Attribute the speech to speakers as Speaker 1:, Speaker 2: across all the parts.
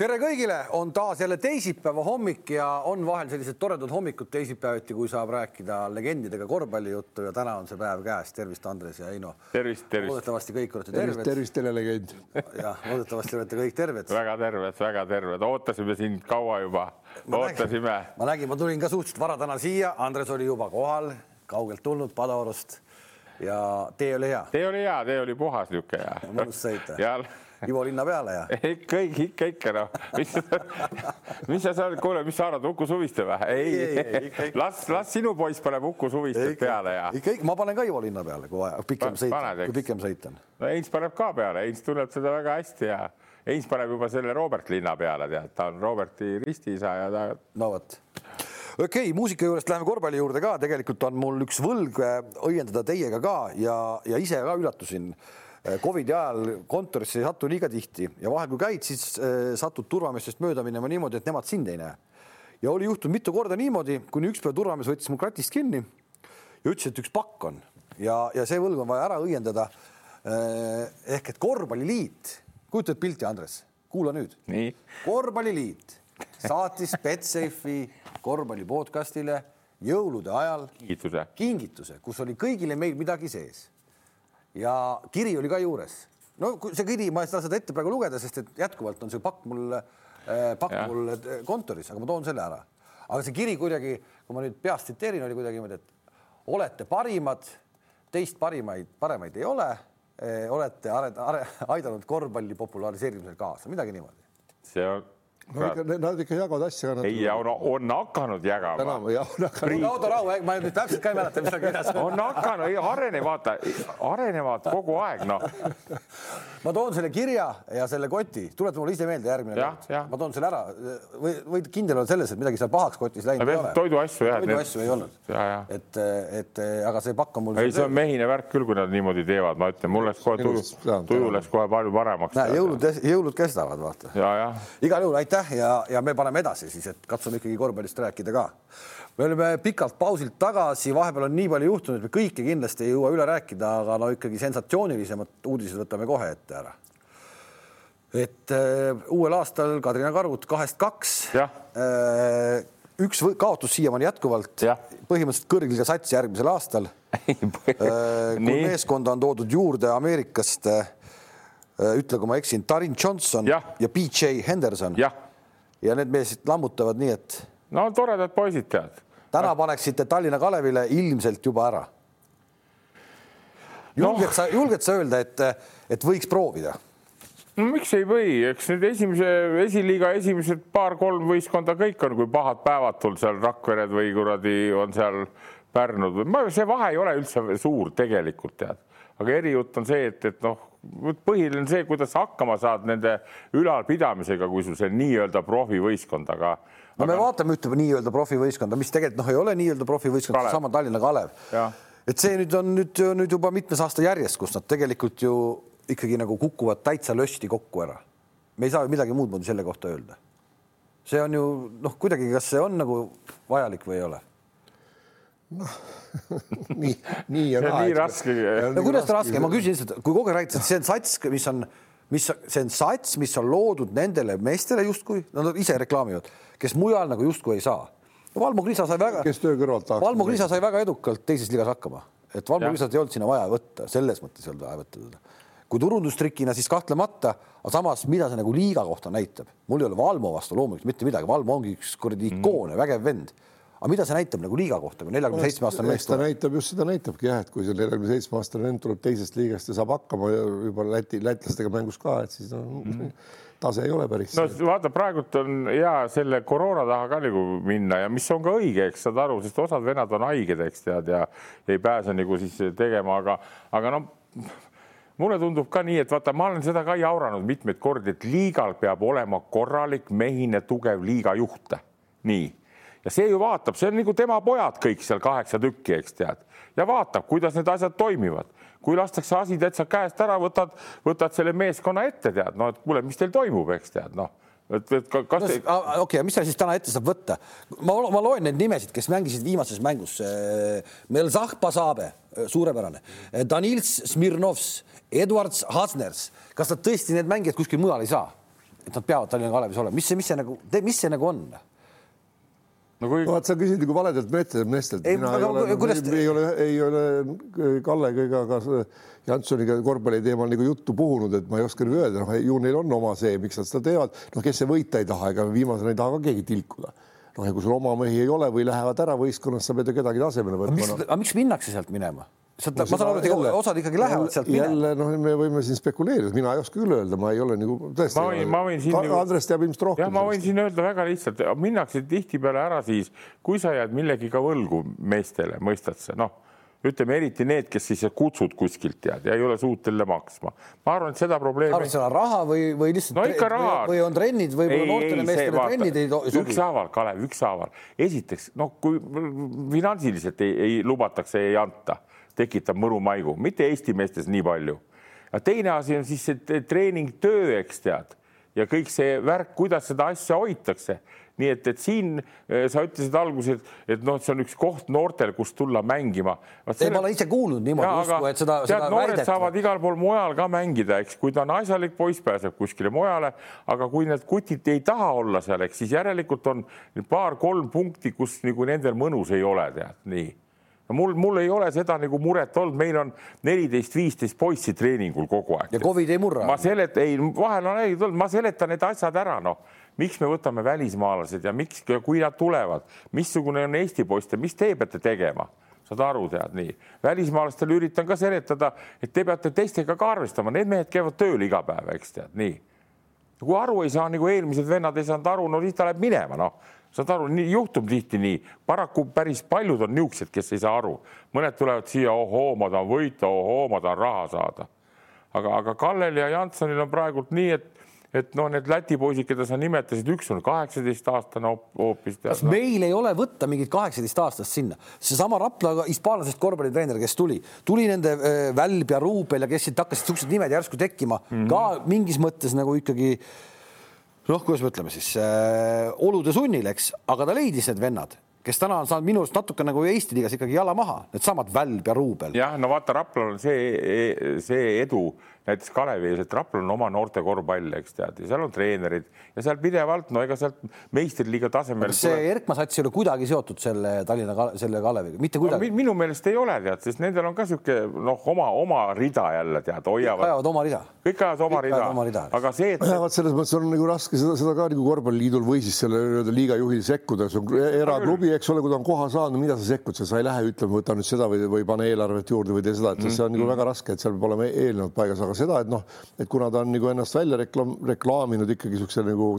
Speaker 1: tere kõigile, on taas jälle teisipäeva hommik ja on vahel sellised toredad hommikud teisipäeviti, kui saab rääkida legendidega korvpallijuttu ja täna on see päev käes. tervist, Andres ja Heino.
Speaker 2: tervist, tervist.
Speaker 1: loodetavasti kõik olete
Speaker 3: tervist,
Speaker 1: terved.
Speaker 3: tervist, telelegend.
Speaker 1: jah, loodetavasti olete kõik terved.
Speaker 2: väga terved, väga terved, ootasime sind kaua juba, ootasime.
Speaker 1: ma nägin, ma tulin ka suhteliselt vara täna siia, Andres oli juba kohal, kaugelt tulnud Padaorust ja tee oli hea.
Speaker 2: tee oli hea, tee oli puhas niisugune ja.
Speaker 1: mõnus sõita
Speaker 2: ja
Speaker 1: Ivo linna peale ja.
Speaker 2: kõik ikka, ikka noh, mis, mis sa seal, kuule, mis sa arvad, Uku Suviste või? ei, ei, ei, las, las sinu poiss paneb Uku Suvistet peale ja.
Speaker 1: ikka, ikka, ma panen ka Ivo linna peale, kui vaja, pikem sõit, kui pikem sõit on.
Speaker 2: no Heinz paneb ka peale, Heinz tunneb seda väga hästi ja Heinz paneb juba selle Robert linna peale, tead, ta on Roberti ristiisa ja ta.
Speaker 1: no vot okei okay,, muusika juurest läheme korvpalli juurde ka, tegelikult on mul üks võlg äh, õiendada teiega ka ja, ja ise ka üllatusin Äh, Covidi ajal kontorisse ei satu liiga tihti ja vahel, kui käid, siis äh, satud turvameestest mööda minema niimoodi, et nemad sind ei näe. ja oli juhtunud mitu korda niimoodi, kuni üks päev turvamees võttis mul kratist kinni ja ütles, et üks pakk on ja, ja see võlg on vaja ära õiendada. Äh, ehk et korvpalliliit, kujutad pilti, Andres, kuula nüüd. korvpalliliit saatis Betsafe'i korvpalli podcastile jõulude ajal
Speaker 2: kingituse,
Speaker 1: kingituse, kus oli kõigile meil midagi sees ja kiri oli ka juures. no see kiri, ma ei saa seda ette praegu lugeda, sest et jätkuvalt on see pakk mul äh,, pakk ja. mul äh, kontoris, aga ma toon selle ära. aga see kiri kuidagi, kui ma nüüd peast tsiteerin, oli kuidagi niimoodi, et olete parimad, teist parimaid, paremaid ei ole eh,. olete are, are, aidanud korvpalli populariseerimisel kaasa, midagi niimoodi.
Speaker 2: see on
Speaker 3: no ikka, nad ikka jagavad asja.
Speaker 2: ei, on, on hakanud jagama.
Speaker 3: tänama, jah, on hakanud.
Speaker 1: Raudo Rahu, ma nüüd täpselt ka ei mäleta, mis ta kirjas
Speaker 2: on. on hakanud, ei arene, vaata, arenevad kogu aeg, noh.
Speaker 1: ma toon selle kirja ja selle koti, tuleta mulle ise meelde järgmine
Speaker 2: kord.
Speaker 1: ma toon selle ära või võid kindel olla selles, et midagi seal pahaks kotis läinud
Speaker 2: ei ole. toiduasju jah.
Speaker 1: toiduasju ei olnud. et, et aga see pakk on mul.
Speaker 2: ei, see on mehine värk küll, kui nad niimoodi teevad, ma ütlen, mul läks kohe tuju, tuju läks kohe palju paremaks.
Speaker 1: jõulud, jõulud kestavad, vaata. igal juhul aitäh aitäh ja, ja me paneme edasi siis, et katsume ikkagi korvpallist rääkida ka. Me olime pikalt pausilt tagasi, vahepeal on nii palju juhtunud, me kõike kindlasti ei jõua üle rääkida, aga no ikkagi sensatsioonilisemad uudised võtame kohe ette ära. et äh, uuel aastal Kadrina Karud kahest kaks. Äh, üks kaotus siiamaani jätkuvalt, põhimõtteliselt kõrgliga sats järgmisel aastal äh, kui meeskonda on toodud juurde Ameerikast äh, ütle, kui ma eksin, Tarin Johnson ja, ja BJ Henderson ja need mehed lammutavad nii, et.
Speaker 2: no toredad poisid, tead.
Speaker 1: Täna paneksite Tallinna Kalevile ilmselt juba ära. julged no. sa, julged sa öelda, et, et võiks proovida?
Speaker 2: no miks ei või, eks need esimese, esiliiga esimesed paar-kolm võistkonda kõik on, kui pahad päevad tul seal Rakvered või kuradi on seal Pärnud või see vahe ei ole üldse suur tegelikult tead, aga erijutt on see, et, et noh, põhiline on see, kuidas hakkama saad nende ülalpidamisega, kui sul see nii-öelda profivõistkond, aga.
Speaker 1: No me aga... vaatame ühte nii-öelda profivõistkonda, mis tegelikult noh, ei ole nii-öelda profivõistkond, sama Tallinna Kalev. et see nüüd on nüüd, nüüd juba mitmes aasta järjest, kus nad tegelikult ju ikkagi nagu kukuvad täitsa lösti kokku ära. me ei saa ju midagi muud moodi selle kohta öelda. see on ju noh, kuidagi, kas see on nagu vajalik või ei ole
Speaker 3: noh nii, nii ja
Speaker 2: naa. nii raske.
Speaker 1: no kuidas ta raske, ma küsin lihtsalt, kui kogu aeg räägitakse, et see on sats, mis on, mis see on sats, mis on loodud nendele meestele justkui, nad ise reklaamivad, kes mujal nagu justkui ei saa. Valmo Krisa sai väga,
Speaker 3: kes töö kõrvalt tahaks.
Speaker 1: Valmo Krisa sai väga edukalt teises liigas hakkama, et Valmo Krisat ei olnud sinna vaja võtta, selles mõttes ei olnud vaja võtta teda kui turundustrikina, siis kahtlemata, aga samas, mida see nagu liiga kohta näitab, mul ei ole Valmo vastu loomulikult mitte midagi, Valmo ongi üks kuradi ikoon ja mm. vägev vend aga mida see näitab nagu liiga kohta, kui neljakümne seitsme aastane mees
Speaker 3: tuleb? ta näitab just seda näitabki jah, et kui see neljakümne seitsme aastane vend tuleb teisest liigast ja saab hakkama ja juba Läti, lätlastega mängus ka, et siis no, mm -hmm. tase ei ole päris.
Speaker 2: no vaata, praegult on hea selle koroona taha ka nagu minna ja mis on ka õige, eks saad aru, sest osad vennad on haiged, eks tead ja ei pääse nagu siis tegema, aga, aga noh mulle tundub ka nii, et vaata, ma olen seda ka jauranud mitmeid kordi, et liigal peab olema korralik mehine tugev liigajuht. nii ja see ju vaatab, see on nagu tema pojad kõik seal kaheksa tükki, eks tead, ja vaatab, kuidas need asjad toimivad. kui lastakse asi täitsa käest ära, võtad, võtad selle meeskonna ette, tead, no et kuule, mis teil toimub, eks tead, noh et, et kas
Speaker 1: no, te... okei okay,, mis sa siis täna ette saab võtta? ma, ma loen neid nimesid, kes mängisid viimases mängus. Melzah Pasabe, suurepärane. Danils Smirnovs, Edwards Hasners. kas nad tõesti need mängijad kuskil mujal ei saa? et nad peavad Tallinna Kalevis olema, mis see, mis see nagu, mis see nagu on?
Speaker 3: No kui no, vaat sa küsid nagu valedelt meestelt. mina ei ole, kuidas... ei ole, ei ole Kallega ega ka Jansoniga korvpalli teemal nagu juttu puhunud, et ma ei oska nagu öelda, noh ju neil on oma see, miks nad seda teevad, noh, kes see võita ei taha, ega viimasena ei taha ka keegi tilkuda noh, ja kui sul oma mehi ei ole või lähevad ära võistkonnast, sa pead ju kedagi tasemele võtma.
Speaker 1: miks, aga miks minnakse sealt minema? Sealt, ma saan aru, et osad ikkagi lähevad sealt
Speaker 3: minema. jälle noh, me võime siin spekuleerida, mina ei oska küll öelda, ma ei ole nagu tõesti.
Speaker 2: ma võin, ma võin siin.
Speaker 3: Andres teab ilmselt rohkem.
Speaker 2: jah, ma võin siin öelda väga lihtsalt, minnakse tihtipeale ära siis, kui sa jääd millegiga võlgu meestele, mõistad sa, noh ütleme eriti need, kes siis kutsud kuskilt tead ja ei ole suuteline maksma. ma arvan, et seda probleemi.
Speaker 1: arvad sa raha või, või lihtsalt
Speaker 2: no ikka raha.
Speaker 1: või on trennid või noortele meestele trennid ei sobi?
Speaker 2: ükshaaval, Kalev, ükshaaval. esiteks noh, kui finantsiliselt ei, ei lubatakse, ei anta tekitab mõru maigu, mitte Eesti meestes nii palju. aga teine asi on siis see treeningtöö, eks tead, ja kõik see värk, kuidas seda asja hoitakse. Nii et, et siin eh, sa ütlesid alguses, et noh, see on üks koht noortel, kus tulla mängima.
Speaker 1: Selle... ma olen ise kuulnud niimoodi justkui, et seda,
Speaker 2: seda noored väidet... saavad igal pool mujal ka mängida, eks, kui ta on asjalik poiss, pääseb kuskile mujale, aga kui need kutid ei taha olla seal, eks siis järelikult on paar-kolm punkti, kus nagu nendel mõnus ei ole, tead nii mul, mul ei ole seda nagu muret olnud, meil on neliteist, viisteist poissi treeningul kogu aeg.
Speaker 1: ja Covid ei murra?
Speaker 2: ma selet-, ei, vahel on häid olnud, ma seletan need asjad ära, noh, miks me võtame välismaalased ja miks, kui nad tulevad, missugune on Eesti poiste, mis te peate tegema saad aru, tead nii. välismaalastele üritan ka seletada, et te peate teistega ka arvestama, need mehed käivad tööl iga päev, eks tead nii. Kui aru ei saa, nagu eelmised vennad ei saanud aru, no siis ta läheb minema, noh. Saad aru, nii juhtub tihti nii, paraku päris paljud on niisugused, kes ei saa aru, mõned tulevad siia, ohoo, ma tahan võita, ohoo, ma tahan raha saada. aga, aga Kallel ja Jansonil on praegult nii, et et noh, need Läti poisid, keda sa nimetasid, üks on kaheksateistaastane hoopis.
Speaker 1: kas no. meil ei ole võtta mingit kaheksateistaastast sinna, seesama Rapla hispaanlasest korvpallitreener, kes tuli, tuli nende äh, Välb ja Ruubel ja kes siit hakkasid siuksed nimed järsku tekkima mm, -hmm. ka mingis mõttes nagu ikkagi noh, kuidas me ütleme siis äh, olude sunnil, eks, aga ta leidis need vennad, kes täna on saanud minu arust natuke nagu Eesti liigas ikkagi jala maha, needsamad Välb ja Ruubel.
Speaker 2: jah, no vaata, Raplal on see, see edu näiteks Kalevi ees, et Raplal on oma noorte korvpall, eks tead, ja seal on treenerid ja seal pidevalt, no ega sealt meistriliiga tasemel.
Speaker 1: see tuleb... Erkma sats ei ole kuidagi seotud selle Tallinna, selle Kaleviga, mitte kuidagi
Speaker 2: no,? minu meelest ei ole tead, sest nendel on ka sihuke noh, oma, oma rida jälle tead, hoiavad.
Speaker 1: kõik ajavad oma rida.
Speaker 2: kõik ajavad oma rida, rida., aga see,
Speaker 3: et. vot selles mõttes on nagu raske seda, seda ka nagu korvpalliliidul või siis selle nii-öelda liiga juhil sekkuda, see on eraklubi, eks ole, kui ta on koha saanud, mida sa sekkud, sa ei lähe ütlema, võta nüüd seda või, või pane eelarvet juurde või tee seda, et mm -hmm. see on nagu väga raske, et seal peab olema eelnevalt paigas, aga seda, et noh, et kuna ta on nagu ennast välja reklaam, reklaaminud ikkagi niisuguse nagu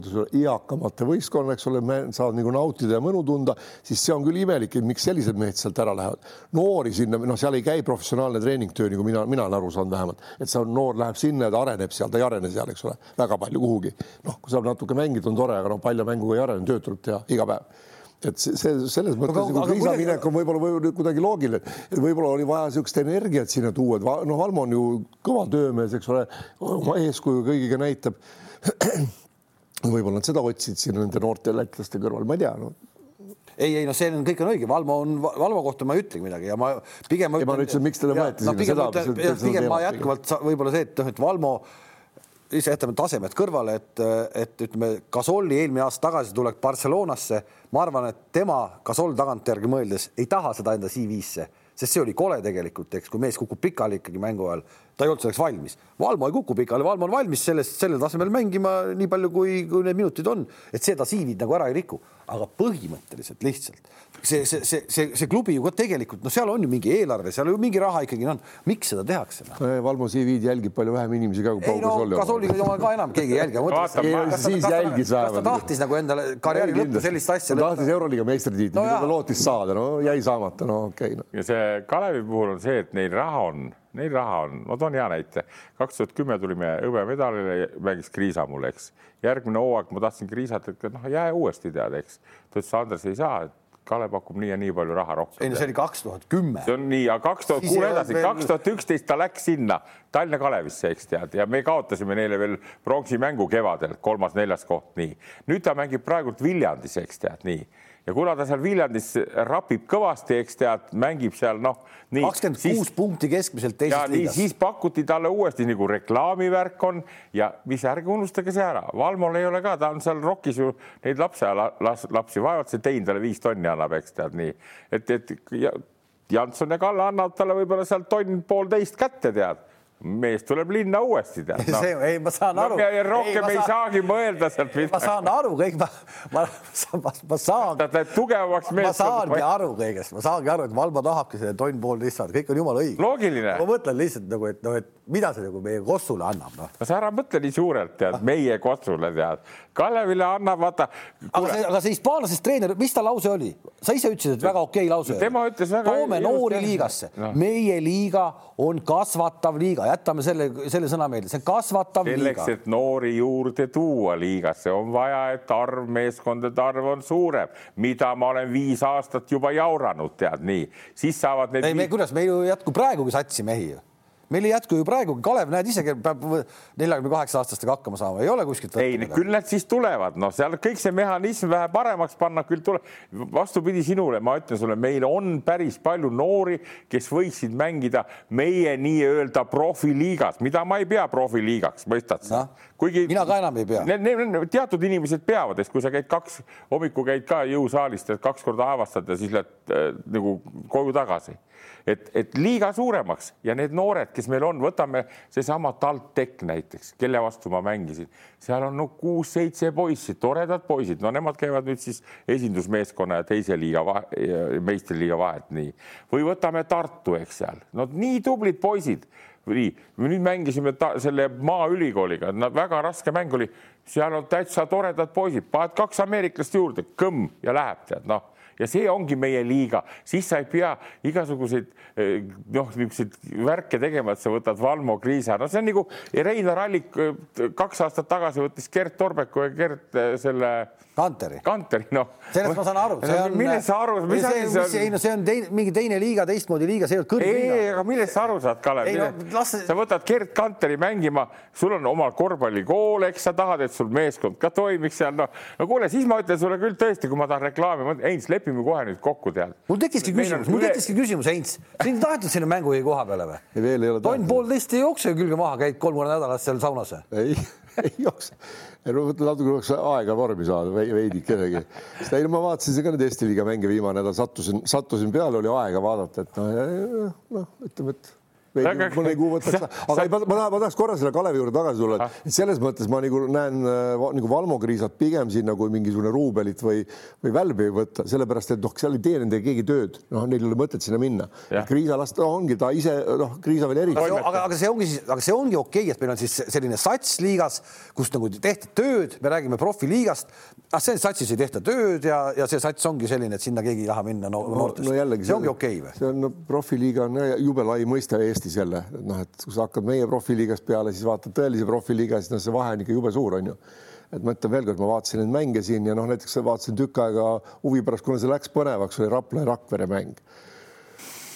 Speaker 3: eakamate võistkonna, eks ole, saavad nagu nautida ja mõnu tunda, siis see on küll imelik, et miks sellised mehed sealt ära lähevad. noori sinna, noh, seal ei käi professionaalne treeningtöö, nagu mina, mina olen aru saanud vähemalt, et see noor läheb sinna ja ta areneb seal, ta ei arene seal, eks ole, väga palju kuhugi. noh, kui saab natuke mängida, on tore, aga noh, palju mängu ei arene, tööd tuleb teha iga päev et see, selles mõttes aga, nagu kriisa minek on võib-olla võib kuidagi loogiline, et võib-olla oli vaja niisugust energiat sinna tuua, et noh, Valmo on ju kõva töömees, eks ole, oma eeskuju kõigiga näitab. võib-olla nad seda otsisid siin nende noorte lätlaste kõrval, ma ei tea no
Speaker 1: ei, ei noh, see on kõik on õige, Valmo on, Valmo kohta ma ei ütlegi midagi ja ma pigem.
Speaker 3: ma ütlesin, miks teile võeti
Speaker 1: no, sinna seda. pigem ma jätkuvalt võib-olla see, et noh, et Valmo lihtsalt jätame tasemed kõrvale, et, et ütleme, Gasoli eelmine aasta tagasitulek Barcelonasse, ma arvan, et tema Gasol tagantjärgi mõeldes ei taha seda enda CV-sse, sest see oli kole tegelikult, eks, kui mees kukub pikali ikkagi mängu ajal, ta ei olnud selleks valmis. Valmo ei kuku pikali, Valmo on valmis sellest, sellel tasemel mängima nii palju, kui, kui need minutid on, et seda CV-d nagu ära ei riku, aga põhimõtteliselt lihtsalt see, see, see, see, see klubi ju ka tegelikult, no seal on ju mingi eelarve, seal ju mingi raha ikkagi on, miks seda tehakse no??
Speaker 3: Valmo CV-d jälgib palju vähem inimesi ka kui Paul.
Speaker 1: Gasoliga ei ole ka enam keegi ei jälgi.
Speaker 3: siis jälgis vähemalt.
Speaker 1: kas ta tahtis nagu endale karjääri lõppu sellist asja?
Speaker 3: ta tahtis Euroliiga meistritiitlit no, mida ta lootis saada, no jäi saamata, no okei okay, no..
Speaker 2: ja see Kalevi puhul on see, et neil raha on neil raha on, ma toon hea näite. kaks tuhat kümme tulime hõbemedalile, mängis Kriisa mul, eks. järgmine hooaeg ma tahtsin Kriisat, et noh, jää uuesti tead, eks. ta ütles, Andres ei saa, et Kalev pakub nii ja nii palju raha rohkem.
Speaker 1: ei no see oli kaks tuhat kümme.
Speaker 2: see on nii, aga kaks tuhat, kuule edasi, kaks tuhat üksteist ta läks sinna, Tallinna Kalevisse, eks tead, ja me kaotasime neile veel pronksimängu kevadel, kolmas-neljas koht, nii. nüüd ta mängib praegult Viljandis, eks tead, nii ja kuna ta seal Viljandis rapib kõvasti, eks tead, mängib seal noh.
Speaker 1: kakskümmend kuus punkti keskmiselt teises liigas.
Speaker 2: siis pakuti talle uuesti nagu reklaamivärk on ja mis ärge unustage see ära, Valmol ei ole ka, ta on seal ROK-is ju neid lapse lapsi, vaevalt see tein talle viis tonni annab, eks tead nii, et, et ja, Janson ja Kalle annavad talle võib-olla sealt tonn poolteist kätte, tead mees tuleb linna uuesti tead
Speaker 1: no.. see, ei, ma saan aru
Speaker 2: no,. rohkem ei, ei saagi mõelda sealt
Speaker 1: ma saan aru kõik, ma, ma, ma, ma saan.
Speaker 2: ta teeb tugevamaks meest.
Speaker 1: ma saangi aru kõigest, ma saangi aru, et Valmo tahabki selle tonn poolteist saada, kõik on jumala õige.
Speaker 2: loogiline.
Speaker 1: ma mõtlen lihtsalt nagu, et noh, et mida see nagu meie Kossule annab, noh.
Speaker 2: no sa ära mõtle nii suurelt, tead, meie Kossule tead. Kalevile annab, vaata.
Speaker 1: aga see, aga see hispaanlasest treener, mis ta lause oli? sa ise ütlesid, et väga okei okay lause.
Speaker 2: tema ütles väga.
Speaker 1: toome noori liigasse no., meie liiga on kasvatav liiga, jätame selle selle sõna meelde, see on kasvatav
Speaker 2: selleks,
Speaker 1: liiga.
Speaker 2: et noori juurde tuua liigasse, on vaja, et arv, meeskondade arv on suurem, mida ma olen viis aastat juba jauranud, tead nii, siis saavad need.
Speaker 1: ei, me kuidas, meil ju jätkub praegugi satsi mehi ju meil ei jätku ju praegu, Kalev, näed ise, peab neljakümne kaheksa aastastega hakkama saama, ei ole kuskilt.
Speaker 2: ei, küll need siis tulevad, noh, seal kõik see mehhanism vähe paremaks panna, küll tuleb. vastupidi sinule, ma ütlen sulle, meil on päris palju noori, kes võiksid mängida meie nii-öelda profiliigas, mida ma ei pea profiliigaks, mõistad sa no,?
Speaker 1: Kuigi mina ka enam ei pea.
Speaker 2: teatud inimesed peavad, sest kui sa käid kaks, hommikul käid ka jõusaalis, teed kaks korda avastad ja siis lähed äh, nagu koju tagasi. Et, et liiga suuremaks ja need noored, kes meil on, võtame seesama TalTech näiteks, kelle vastu ma mängisin, seal on no kuus-seitse poissi, toredad poisid, no nemad käivad nüüd siis esindusmeeskonna ja teise liiga meistriliiga vahet, nii. või võtame Tartu, eks seal, no nii tublid poisid nii, nüüd mängisime ta, selle Maaülikooliga, väga raske mäng oli, seal on täitsa toredad poisid, paned kaks ameeriklast juurde, kõmm! Ja läheb, tead noh. Ja see ongi meie liiga, siis sa ei pea igasuguseid eh, noh, niisuguseid värke tegema, et sa võtad Valmo Kriisa, no see on nagu Reinar Allik eh, kaks aastat tagasi võttis Gert Torbeku ja Gert eh, selle
Speaker 1: Kanteri.
Speaker 2: Kanteri, noh.
Speaker 1: sellest ma saan aru,
Speaker 2: see on. millest sa aru, mis asi
Speaker 1: see on? ei no see on teine, mingi teine liiga, teistmoodi liiga, see ei ole kõrgliiga.
Speaker 2: ei, aga millest sa aru saad, Kalev? No, las... sa võtad Gerd Kanteri mängima, sul on oma korvpallikool, eks sa tahad, et sul meeskond ka toimiks seal, noh. no kuule, siis ma ütlen sulle küll tõesti, kui ma tahan reklaami, Heinz, lepime kohe nüüd kokku, tead.
Speaker 1: mul tekkiski küsimus, mul tekkiski küsimus, Heinz, sind ei tahetud sinna mängujuhi koha peale või?
Speaker 3: veel ei ole.
Speaker 1: tonn poolteist ei jookse külge maha, käid kolm korda nädalas seal saunas
Speaker 3: või? ei ei jookse natuke oleks aega vormi saada veidikenegi. sest ei no ma vaatasin ka neid Eesti liiga mänge viimane nädal, sattusin, sattusin peale, oli aega vaadata, et noh, noh, ütleme, et mõne kuu võtaks, aga ei, ma, ma, ma tahaks korra selle Kalevi juurde tagasi tulla, et selles mõttes ma nagu näen äh, nagu Valmo Kriisat pigem siin nagu mingisugune Ruubelit või, või Välbi võtta, sellepärast et noh, seal ei tee nendega keegi tööd, noh, neil ei ole mõtet sinna minna. Kriisa last no, ongi ta ise, noh, Kriisa veel eriti.
Speaker 1: aga, aga see ongi siis, aga see ongi okei okay,, et meil on siis selline sats liigas, kus nagu tehti tööd, me räägime profiliigast, ah see satsis ei tehta tööd ja, ja see sats ongi selline, et sinna keegi ei taha minna no, noortest no,. No, see ongi okei okay, või?
Speaker 3: see on no, profiliiga on jube lai mõiste Eesti Eestis jälle, noh, et kui sa hakkad meie profiliigast peale, siis vaatad tõelise profiliiga, siis noh, see vahe on ikka jube suur, on ju. et ma ütlen veelkord, ma vaatasin neid mänge siin ja noh, näiteks vaatasin tükk aega huvi pärast, kuna see läks põnevaks, oli Rapla ja Rakvere mäng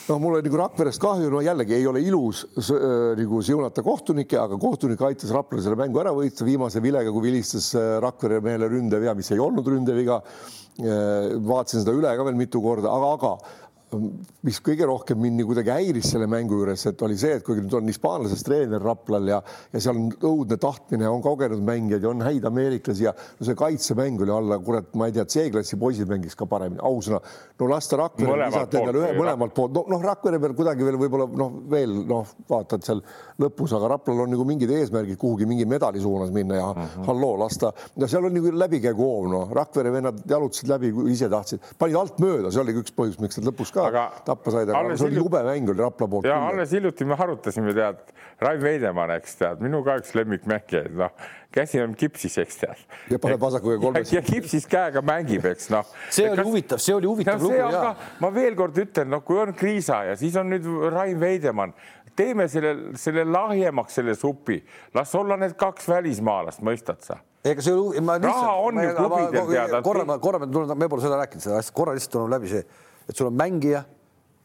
Speaker 3: noh, mul oli nagu Rakverest kahju, no jällegi ei ole ilus äh, nagu siunata kohtunikke, aga kohtunik aitas Raplale selle mängu ära võita viimase vilega, kui vilistas äh, Rakvere mehele ründevea, mis ei olnud ründeviga äh,. vaatasin seda üle ka veel mitu korda, aga, aga mis kõige rohkem mind nii kuidagi häiris selle mängu juures, et oli see, et kui nüüd on hispaanlasest treener Raplal ja, ja seal on õudne tahtmine, on kogenud mängijaid ja on häid ameeriklasi ja no see kaitsemäng oli alla, kurat, ma ei tea, C-klassi poisid mängiks ka paremini, ausõna. no las ta Rakvere visata endale ühe mõlemalt poolt, no noh, Rakvere peal kuidagi veel võib-olla noh, veel noh, vaatad seal lõpus, aga Raplal on nagu mingid eesmärgid kuhugi mingi medali suunas minna ja mm -hmm. halloo, las ta, no seal on nagu läbikäiguhoov, noh, Rakvere vennad jalutasid läbi, kui ise tahtsid, panid alt mööda, see oligi üks põhjus, miks nad lõpus ka aga tappa said, aga see oli jube mäng oli Rapla poolt.
Speaker 2: ja alles hiljuti me arutasime, tead, Rain Veidemann, eks tead, minu ka üks lemmikmängijaid, noh, käsi on kipsis, eks tead.
Speaker 3: ja paneb vasakuga kolmes.
Speaker 2: ja kipsis käega mängib, eks noh.
Speaker 1: see oli kas... huvitav, see oli huvitav lugu ja.
Speaker 2: ma veel kord ütlen, noh, kui on Kriisa ja siis on nüüd Rain Veidemann, teeme selle, selle lahjemaks, selle supi, las olla need kaks välismaalast, mõistad sa
Speaker 1: ega see ma
Speaker 2: lihtsalt, raha on ju klubidel teada.
Speaker 1: korra, korra me tuleme, me pole seda rääkinud, seda asja, korra lihtsalt tuleb läbi see et sul on mängija,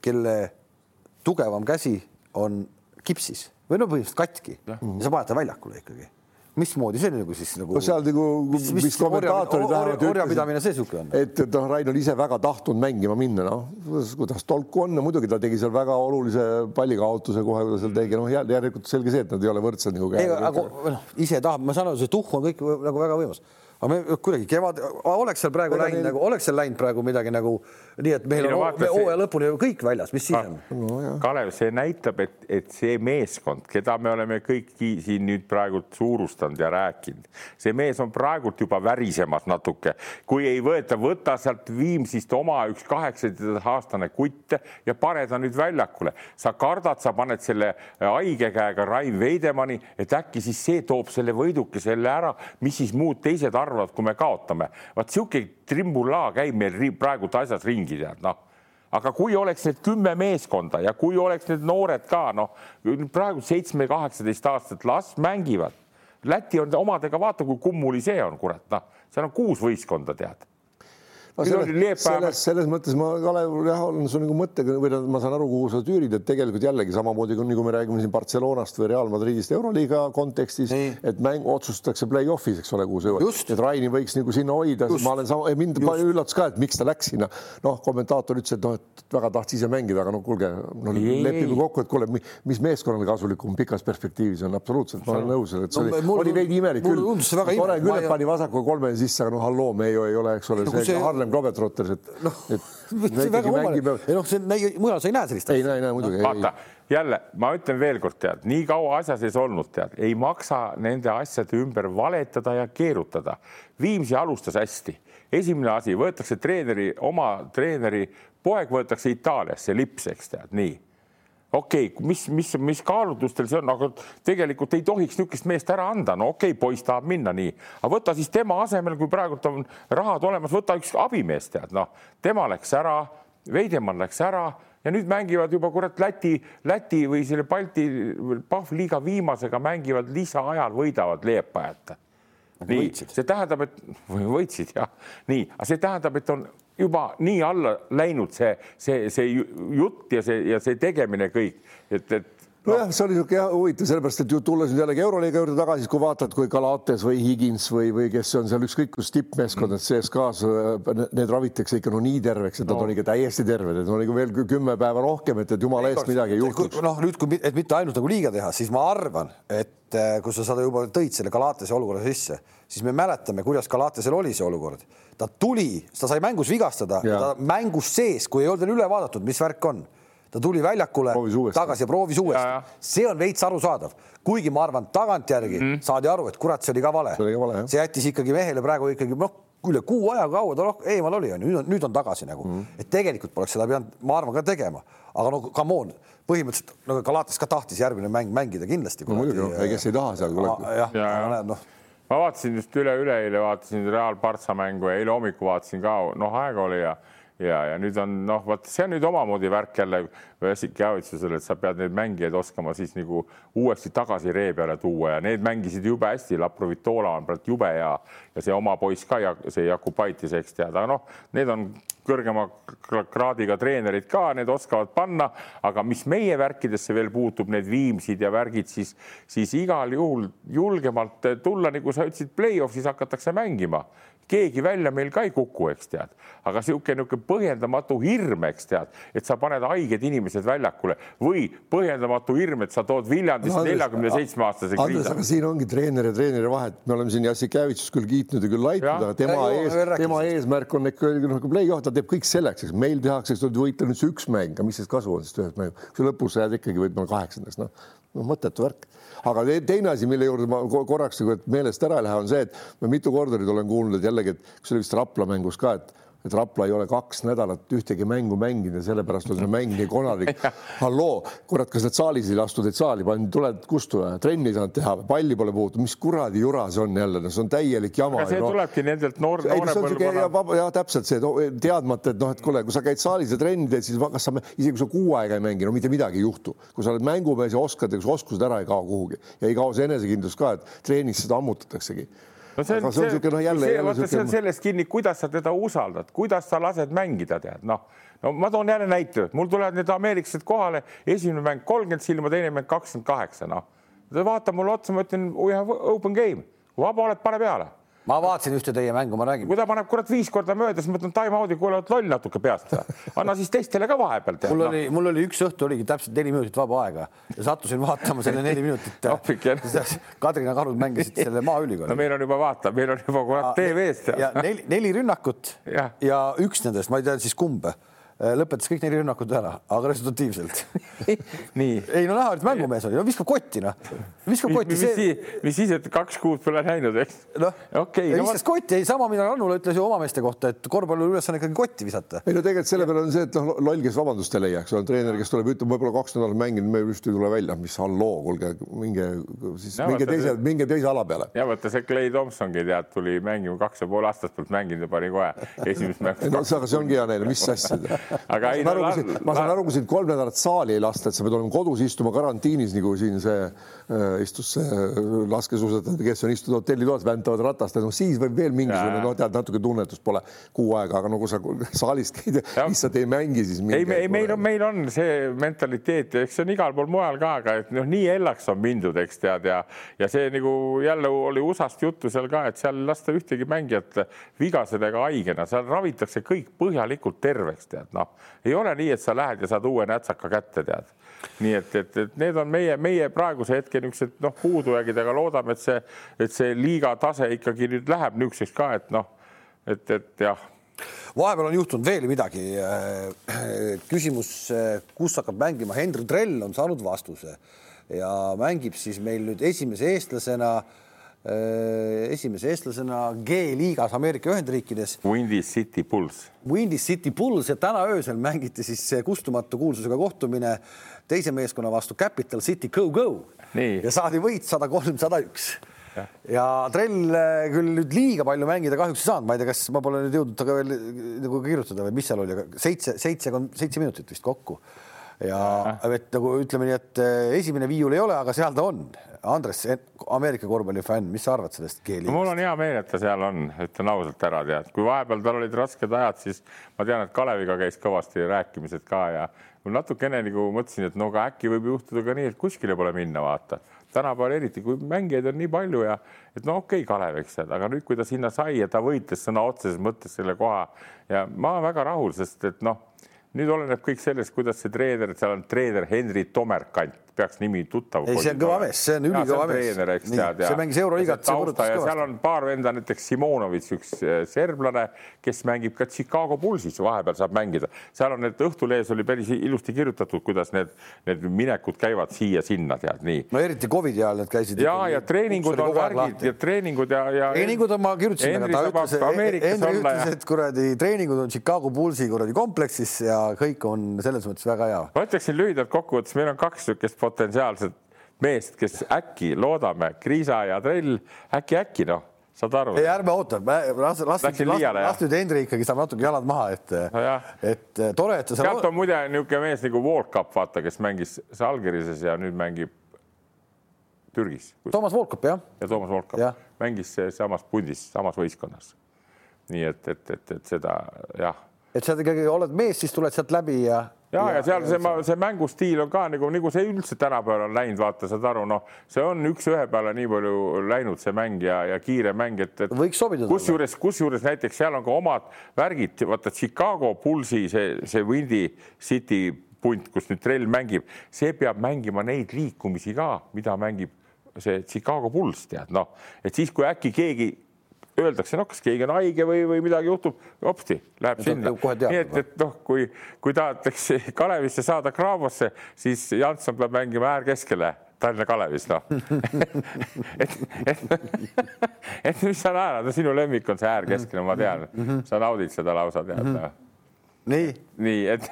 Speaker 1: kelle tugevam käsi on kipsis või no põhimõtteliselt katki. Ja, ja sa paned ta väljakule ikkagi. Mismoodi see nagu siis nagu
Speaker 3: no seal nagu, mis, mis, mis kommentaatorid
Speaker 1: vähemalt orjapidamine see niisugune on?
Speaker 3: et, et noh, Rain oli ise väga tahtnud mängima minna, noh, kuidas tolku on? Ja muidugi ta tegi seal väga olulise pallikaotuse kohe, kui ta seal tegi, noh, järelikult selge see, et nad ei ole võrdsed nagu.
Speaker 1: aga noh, ise tahab, ma saan aru, see tuhh on kõik nagu väga võimas aga me kuidagi kevad, oleks seal praegu läinud nagu, oleks seal läinud praegu midagi nagu nii, et meil on hooaja lõpuni kõik väljas, mis siis on
Speaker 2: no,? Kalev, see näitab, et, et see meeskond, keda me oleme kõik siin nüüd praegult suurustanud ja rääkinud, see mees on praegult juba värisemas natuke, kui ei võeta, võta sealt Viimsist oma üks kaheksateist-aastane kutt ja pane ta nüüd väljakule. sa kardad, sa paned selle haige käega Rain Veidemanni, et äkki siis see toob selle võiduke selle ära, mis siis muud teised arvavad arvavad, kui me kaotame. vaat sihuke trimbulaa käib meil praegult asjas ringi, tead noh aga kui oleks need kümme meeskonda ja kui oleks need noored ka noh, praegu seitsme, kaheksateist aastat, las mängivad. Läti on omadega, vaata kui kummuli see on, kurat, noh, seal on kuus võistkonda, tead
Speaker 3: no selles, selles, selles mõttes ma, Kalev, jah, olen su nagu mõttega või ma saan aru, kuhu sa tüürid, et tegelikult jällegi samamoodi kui nagu me räägime siin Barcelonast või Real Madridist Euroliiga kontekstis, et mäng otsustatakse play-off'is, eks ole, kuhu sa jõuad. et Raini võiks nagu sinna hoida, ma olen sama, mind palju üllatas ka, et miks ta läks sinna. noh, kommentaator ütles, et noh, et väga tahtis ise mängida, aga no kuulge no,, lepime kokku, et kuule, mis meeskonnale kasulikum pikas perspektiivis on, absoluutselt, ma olen nõus, et see no, oli, oli veidi imelik küll. tore küll, et pani vasaku kolme sisse, aga noh, halloo, me ju ei ole, eks ole, see Harlem Globetrotters, et
Speaker 1: noh, see väga kummaline, ei noh, see mujal sa ei näe sellist
Speaker 3: asja. ei näe, ei näe muidugi
Speaker 2: no,. vaata jälle, ma ütlen veelkord, tead, nii kaua asja sees olnud, tead, ei maksa nende asjade ümber valetada ja keerutada. Viimsi alustas hästi, esimene asi võetakse treeneri, oma treeneri poeg võetakse Itaaliasse, lips, eks tead, nii okei okay,, mis, mis, mis kaalutlustel see on, aga tegelikult ei tohiks niisugust meest ära anda, no okei okay,, poiss tahab minna nii, aga võta siis tema asemel, kui praegult on rahad olemas, võta üks abimees, tead, noh, tema läks ära, Veidemann läks ära ja nüüd mängivad juba kurat Läti, Läti või selle Balti Pahvliiga viimasega mängivad lisaajal, võidavad Leepajat nii, see tähendab, et võitsid jah, nii, aga see tähendab, et on juba nii alla läinud see, see, see jutt ja see ja see tegemine kõik, et, et
Speaker 3: nojah no., see oli niisugune huvitav, sellepärast et ju tulles nüüd jällegi Euroliiga juurde tagasi, kui vaatad, kui Galates või Higins või, või kes on seal ükskõik kus tippmeeskondad CSKA-s, need ravitakse ikka no nii terveks, et no. nad on ikka täiesti terved, et on ikka veel kümme päeva rohkem, et, et jumala eest midagi ei juhtuks.
Speaker 1: noh, nüüd, kui, et mitte ainult nagu liiga teha, siis ma arvan, et eh, kui sa seda juba tõid selle Galatese olukorra sisse, siis me mäletame, kuidas Galatesel oli see olukord. ta tuli, ta sai mängus vigastada, ta mängus sees, kui ei olnud veel üle vaadatud, mis värk on ta tuli väljakule tagasi ja proovis uuesti. see on veits arusaadav, kuigi ma arvan, tagantjärgi mm. saadi aru, et kurat, see oli ka vale. see jättis ikkagi mehele praegu ikkagi noh, üle kuu aja kaua ta noh, eemal oli, nüüd on, nüüd on tagasi nagu mm., et tegelikult poleks seda pidanud, ma arvan, ka tegema, aga no come on, põhimõtteliselt no Galatas ka tahtis järgmine mäng mängida kindlasti.
Speaker 3: no muidugi, kes ei taha seal.
Speaker 2: jah, noh ma vaatasin just üle-üleeile vaatasin Real Partsa mängu ja eile hommikul vaatasin ka, noh, aega oli ja ja, ja nüüd on noh, vot see on nüüd omamoodi värk jälle Jassikjavitsusele, et sa pead neid mängijaid oskama siis nagu uuesti tagasi ree peale tuua ja need mängisid jube hästi. Laprovitola on praegu jube hea ja see oma poiss ka see Jakubaitis, eks tead, aga noh, need on kõrgema kraadiga treenerid ka, need oskavad panna, aga mis meie värkidesse veel puutub, need Viimsid ja värgid, siis, siis igal juhul julgemalt tulla, nagu sa ütlesid, play-off'is hakatakse mängima keegi välja meil ka ei kuku, eks tead, aga niisugune niisugune põhjendamatu hirm, eks tead, et sa paned haiged inimesed väljakule või põhjendamatu hirm, et sa tood Viljandist neljakümne seitsme aastase
Speaker 3: kriisi. aga siin ongi treener ja treeneri vahet, me oleme siin Jassikevitšust küll kiitnud ja küll laitnud, aga tema ja, ees, tema eesmärk on ikka nagu play-off, ta teeb kõik selleks, eks. Meil tehakse, eks võita nüüd see üks mäng, aga mis siis kasu on sellest ühest mängust, kui lõpus sa jääd ikkagi võib-olla kaheksandaks, noh, no mõttetu värk. Aga teine asi, mille juurde ma korraks nagu meelest ära ei lähe, on see, et ma mitu korda nüüd olen kuulnud, et jällegi, et see oli vist Rapla mängus ka, et et Rapla ei ole kaks nädalat ühtegi mängu mänginud ja sellepärast on see mäng nii konarlik. halloo, kurat, kas need saalis ei lastud teid saali, tuled kustu, trenni ei saanud teha, palli pole puutunud, mis kuradi jura see on jälle, no see on täielik jama.
Speaker 2: see no. tulebki nendelt noor, noore
Speaker 3: põlvkonna. jah, täpselt see teadmata, et noh, et kuule, kui sa käid saalis ja trenni teed, siis kas sa isegi kui sa kuu aega ei mängi, no mitte midagi ei juhtu. kui sa oled mängumees ja oskad ja su oskused ära ei kao kuhugi ja ei kao see enesekindlus ka, et treenis seda ammutataksegi
Speaker 2: no see on, see, see, no jälle, jälle see, see on sellest kinni, kuidas sa teda usaldad, kuidas sa lased mängida, tead, noh, no ma toon jälle näite, mul tulevad need ameeriklased kohale, esimene mäng kolmkümmend silma, teine mäng kakskümmend kaheksa, noh. ta vaatab mulle otsa, ma ütlen, we have open game, vaba oled, pane peale
Speaker 1: ma vaatasin ühte teie mängu, ma räägin.
Speaker 2: kui ta paneb kurat viis korda mööda, siis ma ütlen time out'i, kuule oled loll natuke peast. anna siis teistele ka vahepeal.
Speaker 1: mul oli, mul oli üks õhtu oligi täpselt neli minutit vaba aega ja sattusin vaatama selle neli minutit Kadrina karud mängisid selle Maaülikooli.
Speaker 2: no meil on juba vaata, meil on juba kurat TV-st.
Speaker 1: ja neli, neli rünnakut ja. ja üks nendest, ma ei tea siis kumb Äh, lõpetas kõik neli rünnakut ära, aga resultatiivselt
Speaker 2: nii.
Speaker 1: ei no näha, et mängumees oli, no viskab kotti noh, viskab kotti.
Speaker 2: mis, see... mis siis, et kaks kuud pole näinud, eks?
Speaker 1: noh okay,, no, viskas kotti, ei sama, mida Rannula ütles ju oma meeste kohta, et korvpalli ülesanne ikkagi kotti visata.
Speaker 3: ei no tegelikult selle peale on see, et noh, loll, kes vabandust ei leia, eks ole, treener, kes tuleb, ütleb võib-olla kaks nädalat mänginud, me just ei tule välja, mis halloo, kuulge, minge siis ja, minge teise, minge teise ala peale.
Speaker 2: ja vaata see Clay Thompsongi tead, tuli mängima kaks ja pool aastat pealt mänginud ja pani kohe esimest mängu.
Speaker 3: no aga see ongi hea neile, mis asja aga ei, no, aru, ma saan aru, kui sind kolm nädalat saali ei lasta, et sa pead olema kodus istuma karantiinis, nagu siin see äh, istus see äh, laskesuusataja, kes on istunud hotellitoas, väntavad ratast, no siis võib veel mingisugune, noh, tead natuke tunnetust pole kuu aega, aga no kui sa saalis käid lihtsalt ei mängi, siis.
Speaker 2: ei, ei, meil on, meil on see mentaliteet ja eks see on igal pool mujal ka, aga et noh, nii hellaks on mindud, eks tead ja, ja see nagu jälle oli USA-st juttu seal ka, et seal ei lasta ühtegi mängijat vigased ega haigena, seal ravitakse kõik põhjalikult terveks, tead noh, ei ole nii, et sa lähed ja saad uue nätsaka kätte, tead. nii et, et, et need on meie, meie praeguse hetke niisugused noh, puudujäägid, aga loodame, et see, et see liiga tase ikkagi nüüd läheb niisuguseks ka, et noh, et, et jah
Speaker 1: vahepeal on juhtunud veel midagi. küsimus, kus hakkab mängima Henry Trell, on saanud vastuse ja mängib siis meil nüüd esimese eestlasena äh, Äh, esimese eestlasena G-liigas Ameerika Ühendriikides.
Speaker 2: Windy City Bulls.
Speaker 1: Windy City Bulls ja täna öösel mängiti siis kustumatu kuulsusega kohtumine teise meeskonna vastu Capital City Go Go. Ja saadi võit sada kolm, sada üks. Ja, ja Trell äh, küll nüüd liiga palju mängida kahjuks ei saanud, ma ei tea, kas ma pole nüüd jõudnud temaga veel nagu kirjutada või mis seal oli, aga seitse, seitse, seitse minutit vist kokku. Ja et nagu ütleme nii, et äh, esimene viiul ei ole, aga seal ta on Andres, Ameerika korvpallifänn, mis sa arvad sellest G-liigast
Speaker 2: no,? mul on hea meel, et ta seal on, ütlen ausalt ära, tead, kui vahepeal tal olid rasked ajad, siis ma tean, et Kaleviga käis kõvasti rääkimised ka ja mul natukene nagu mõtlesin, et no aga äkki võib juhtuda ka nii, et kuskile pole minna, vaata. tänapäeval eriti, kui mängijaid on nii palju ja et no okei okay,, Kalev, eks, aga nüüd, kui ta sinna sai ja ta võitles sõna otseses mõttes selle koha ja ma väga rahul, sest et noh, nüüd oleneb kõik sellest, kuidas see treener, seal on treener Henri Tomerkant peaks nimi tuttav.
Speaker 1: ei, see on kõva mees, see on ülikõva mees. see mängis Euroliigat.
Speaker 2: seal on paar venda, näiteks Simonovitš, üks eh, serblane, kes mängib ka Chicago Bullsis, vahepeal saab mängida. seal on need Õhtulehes oli päris ilusti kirjutatud, kuidas need, need minekud käivad siia-sinna, tead nii.
Speaker 1: no eriti Covidi ajal need käisid.
Speaker 2: ja, ja treeningud on värgid ja treeningud ja, ja.
Speaker 1: treeningud on, ma kirjutasin, aga ta ütles, Henri ütles, et kuradi treeningud on Chicago Bullsi kuradi kompleksis ja kõik on selles mõttes väga hea.
Speaker 2: ma ütleksin lühidalt kokkuvõttes, meil on kaks niisugust potentsiaalset meest, kes äkki loodame, Kriisa ja Trell, äkki, äkki noh, saad aru?
Speaker 1: ei, ärme oota, las, las, las, las nüüd Henri ikkagi saab natuke jalad maha, et no, et tore, et
Speaker 2: sa seal. tead, on muide niisugune mees nagu Volkap, vaata, kes mängis Salgirises ja nüüd mängib Türgis.
Speaker 1: Toomas Volkap, jah.
Speaker 2: ja Toomas Volkap mängis samas pundis, samas võistkonnas. nii et, et, et, et seda jah.
Speaker 1: Et sa ikkagi oled mees, siis tuled sealt läbi ja
Speaker 2: ja, ja, ja seal see, see mängustiil on ka nagu, nagu see üldse tänapäeval on läinud, vaata, saad aru, noh, see on üks-ühe peale nii palju läinud, see mäng ja, ja kiire mäng, et, et
Speaker 1: võiks sobida.
Speaker 2: kusjuures, kusjuures näiteks seal on ka omad värgid, vaata Chicago Bullsi see, see Windy City punt, kus nüüd trell mängib, see peab mängima neid liikumisi ka, mida mängib see Chicago Bulls, tead, noh, et siis, kui äkki keegi öeldakse, noh, kas keegi on haige või, või midagi juhtub, hopsti, läheb sinna. nii et, et noh, kui, kui tahetakse Kalevisse saada Graavosse, siis Janson peab mängima äärkeskele Tallinna Kalevis, noh. Et, et, et mis sa naerad, sinu lemmik on see äärkeskene, ma tean, sa naudid seda lausa, tead mm. -hmm
Speaker 1: nii,
Speaker 2: nii et,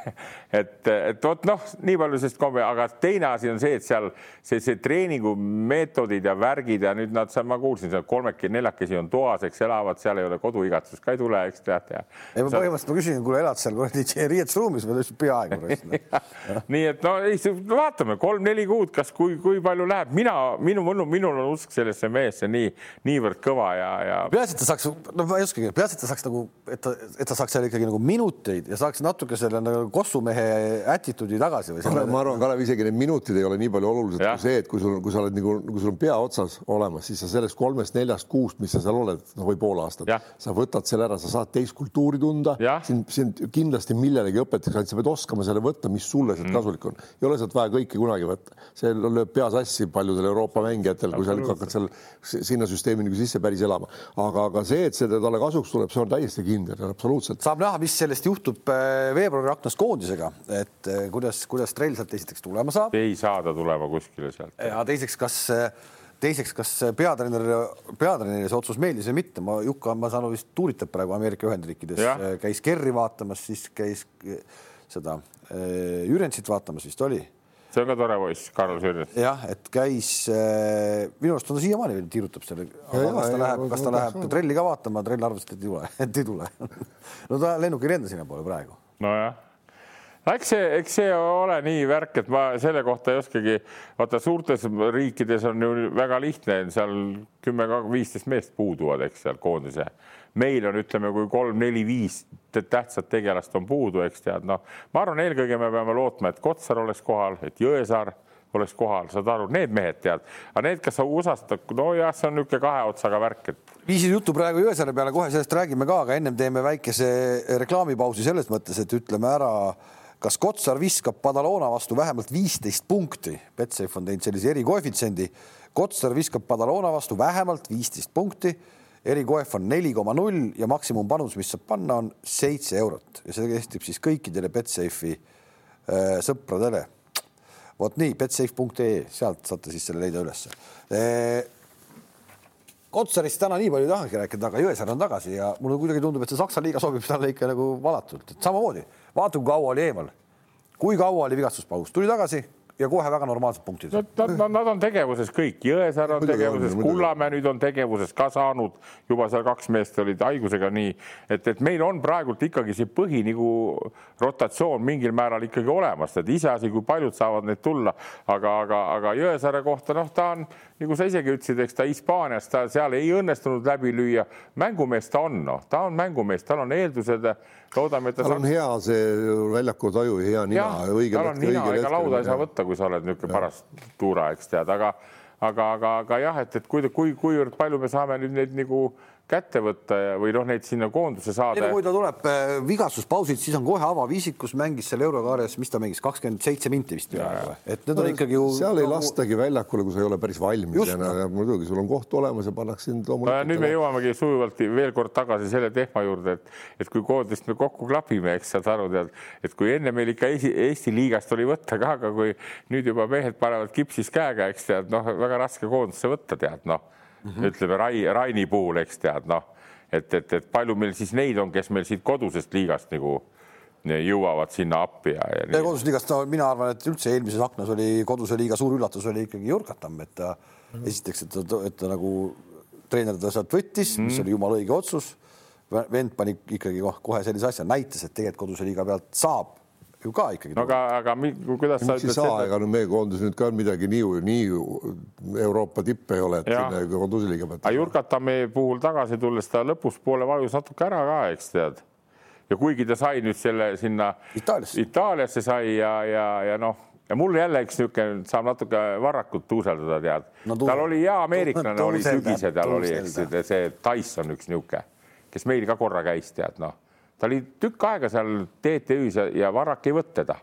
Speaker 2: et, et vot noh, nii palju sellest kombe, aga teine asi on see, et seal see, see treeningumeetodid ja värgid ja nüüd nad seal, ma kuulsin, seal kolmekesi, neljakesi on toas, eks elavad seal, ei ole koduigatsust ka ei tule, eks tead
Speaker 1: ja. ei, ma põhimõtteliselt ma küsin, kuule, elad seal kuradi riietusruumis või lihtsalt peaaegu
Speaker 2: nii et no ei, vaatame kolm-neli kuud, kas kui, kui palju läheb, mina, minu, minu, minul on usk sellesse meesse nii, niivõrd kõva ja, ja.
Speaker 1: peaasi, et ta saaks, noh, ma ei oskagi, peaasi, et ta saaks nagu, et ta, et ta saaks seal ikkagi nagu minuteid ja saaks natuke selle nagu kossumehe attitude'i tagasi või
Speaker 3: ma arvan, Kalev, isegi need minutid ei ole nii palju olulised kui see, et kui sul, kui sa oled nagu, kui sul on pea otsas olemas, siis sa sellest kolmest-neljast-kuust, mis sa seal oled, noh, või pool aastat, sa võtad selle ära, sa saad teist kultuuri tunda, sind, sind kindlasti millelegi õpetatakse, ainult sa pead oskama selle võtta, mis sulle sealt mm. kasulik on. ei ole sealt vaja kõike kunagi võtta, see lööb pea sassi paljudel Euroopa mängijatel, kui sa hakkad seal sinna süsteemi nagu sisse päris elama, aga, aga see, et see talle kasuks tuleb, see on täiesti kindel, absoluutselt.
Speaker 1: saab näha, mis sellest juhtub äh, veebruari aknas koondisega, et äh, kuidas, kuidas Trell sealt esiteks tulema saab.
Speaker 2: ei saa ta tulema kuskile sealt.
Speaker 1: ja teiseks, kas teiseks, kas peatreener, peatreeneri see otsus meeldis või mitte, ma Jukka, ma saan aru, vist tuuritab praegu Ameerika Ühendriikides, käis Kerri vaatamas, siis käis seda Jürensit vaatamas vist oli
Speaker 2: see on ka tore poiss, Karl Sürjus.
Speaker 1: jah, et käis äh,, minu arust on ta siiamaani veel tiirutab aga kas ta ja, läheb, kas ta läheb trelli ka vaatama, trell arvas, et ei tule, et ei tule no ta lennuk ei lenda sinnapoole praegu.
Speaker 2: Nojah. Eks see, eks see ole nii värk, et ma selle kohta ei oskagi, vaata suurtes riikides on ju väga lihtne, seal kümme, viisteist meest puuduvad, eks seal koondise. Meil on, ütleme, kui kolm-neli-viis tähtsat tegelast on puudu, eks tead, noh, ma arvan, eelkõige me peame lootma, et Kotsar oleks kohal, et Jõesaar oleks kohal, saad aru, need mehed tead, aga need, kes sa USA-st, nojah, see on niisugune kahe otsaga värk, et.
Speaker 1: viisid juttu praegu Jõesaare peale, kohe sellest räägime ka, aga ennem teeme väikese reklaamipausi selles mõttes, et ütleme ära, kas Kotsar viskab Padalona vastu vähemalt viisteist punkti, Betsafe on teinud sellise erikoefitsiendi. Kotsar viskab Padalona vastu vähemalt viisteist punkti erikoef on neli koma null ja maksimumpanus, mis saab panna, on seitse eurot ja see kehtib siis kõikidele Betsafe'i äh, sõpradele. Vot nii, betsafe.ee, sealt saate siis selle leida ülesse. Äh,. Kotsarist täna nii palju ei tahagi rääkida, aga Jõesaar on tagasi ja mulle kuidagi tundub, et see Saksa liiga sobib talle ikka nagu valatult, et samamoodi vaata, kui kaua oli eemal, kui kaua oli vigastuspaus, tuli tagasi ja kohe väga normaalsed punktid.
Speaker 2: Nad, nad, nad on tegevuses kõik, Jõesaar on tegevuses, Kullamäe nüüd on tegevuses ka saanud, juba seal kaks meest olid haigusega nii, et, et meil on praegult ikkagi see põhi nagu rotatsioon mingil määral ikkagi olemas, et iseasi, kui paljud saavad need tulla, aga, aga, aga Jõesaare kohta, noh, ta on nagu sa isegi ütlesid, eks ta Hispaanias, ta seal ei õnnestunud läbi lüüa. mängumees ta on, noh, ta on mängumees, tal on eeldused. loodame, et
Speaker 3: ta tal saab... on hea see väljaku taju hea nina.
Speaker 2: tal on nina, ega lauda ei saa võtta, kui sa oled niisugune paras tuura, eks tead, aga aga, aga, aga jah, et, et kui, kui, kuivõrd palju me saame nüüd neid nagu kätte võtta ja, või noh, neid sinna koonduse saada.
Speaker 1: kui ta tuleb äh, vigastuspausilt, siis on kohe avaviisikus, mängis seal eurokaares, mis ta mängis, kakskümmend seitse minti vist et need on ikkagi ju.
Speaker 3: seal ei lastagi väljakule, kui sa ei ole päris valmis. muidugi, sul on koht olemas ja pannakse sind
Speaker 2: loomulikult. nüüd me jõuamegi sujuvalt veel kord tagasi selle teema juurde, et, et kui koondist me kokku klapime, eks saad aru, tead, et kui enne meil ikka Eesti, Eesti liigast oli võtta ka, aga kui nüüd juba mehed panevad kipsis käega, eks tead, noh, väga raske koondisse võtta, tead, noh mm -hmm. ütleme Rai, Raini puhul, eks tead, noh, et, et, et palju meil siis neid on, kes meil siit kodusest liigast nagu jõuavad sinna appi ja, ja.
Speaker 1: ja kodusest liigast no, mina arvan, et üldse eelmises aknas oli koduse liiga suur üllatus oli ikkagi Jurkatamm, et ta mm -hmm. esiteks, et ta, et ta nagu treener ta sealt võttis mm, -hmm. mis mhm. oli jumala õige otsus. vend pani ikkagi kohe sellise asja, näitas, et tegelikult koduse liiga pealt saab ju ka ikkagi.
Speaker 2: no aga, aga kuidas sa
Speaker 3: ütled seda? ega nüüd meie koondis nüüd ka midagi nii, nii Euroopa tipp ei ole, et sinna koduse liiga peab.
Speaker 2: aga Jurkatami puhul tagasi tulles ta lõpuspoole vajus natuke ära ka, eks tead. ja kuigi ta sai nüüd selle sinna
Speaker 1: Itaaliasse,
Speaker 2: Itaaliasse sai ja, ja, ja noh, ja mul jälle üks niisugune saab natuke varrakult tuuseldada, tead no,. tal oli hea ameeriklane oli sügisel, tal oli, eks see Tyson üks niisugune, kes meil ka korra käis, tead noh ta oli tükk aega seal TTÜ-s ja, ja Varrak ei võtta ta.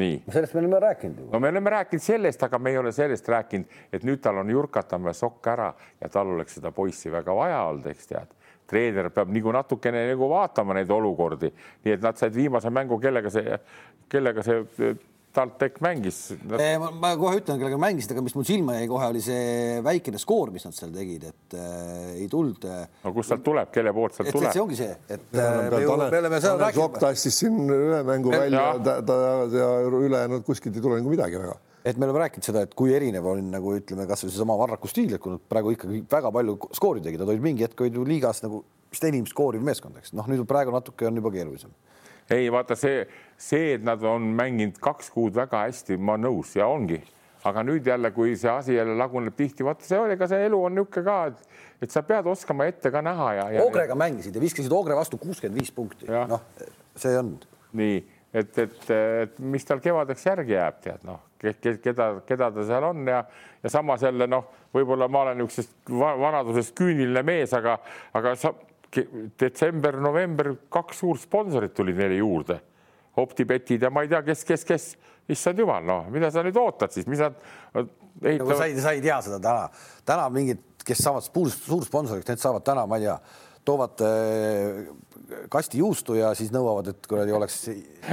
Speaker 2: nii.
Speaker 1: sellest me oleme rääkinud
Speaker 2: ju. no me oleme rääkinud sellest, aga me ei ole sellest rääkinud, et nüüd tal on Jurkatamme sokk ära ja tal oleks seda poissi väga vaja olnud, eks tead treener peab nagu natukene nagu vaatama neid olukordi, nii et nad said viimase mängu, kellega see, kellega see TalTech mängis
Speaker 1: no.. Ma, ma kohe ütlen, kellega mängisid, aga mis mul silma jäi kohe, oli see väikene skoor, mis nad seal tegid, et äh, ei tulnud.
Speaker 2: no kust sealt tuleb, kelle poolt sealt tuleb?
Speaker 1: see ongi see, et äh, me, Tanel, me oleme seal
Speaker 3: rääkinud. tassis siin ühe mängu välja ja, ta, ja ülejäänud kuskilt ei tule nagu midagi väga
Speaker 1: et me oleme rääkinud seda, et kui erinev on nagu ütleme, kasvõi seesama Varraku stiil, et kui nad praegu ikkagi väga palju skoori tegid, nad olid mingi hetk olid ju liigas nagu vist enim skooriv meeskond, eks noh, nüüd praegu natuke on juba keerulisem
Speaker 2: ei vaata see, see, et nad on mänginud kaks kuud väga hästi, ma nõus ja ongi, aga nüüd jälle, kui see asi jälle laguneb tihti, vaata see oli ka see elu on niisugune ka, et, et sa pead oskama ette ka näha ja,
Speaker 1: ja. Ogrega mängisid ja viskasid Ogre vastu kuuskümmend viis punkti, noh, see on.
Speaker 2: nii et, et, et mis tal kevadeks järgi jääb, tead noh, keda, keda ta seal on ja, ja samas jälle noh, võib-olla ma olen niisugusest vanadusest küüniline mees, aga, aga sa detsember, november, kaks suurt sponsorit tulid neile juurde. optibetid ja ma ei tea, kes, kes, kes, issand jumal, noh, mida sa nüüd ootad siis, mis nad
Speaker 1: ehitavad nagu. sa ei, sa ei tea seda täna, täna mingid, kes saavad suur, suursponsoriks, need saavad täna, ma ei tea toovad äh, kasti juustu ja siis nõuavad, et kuradi oleks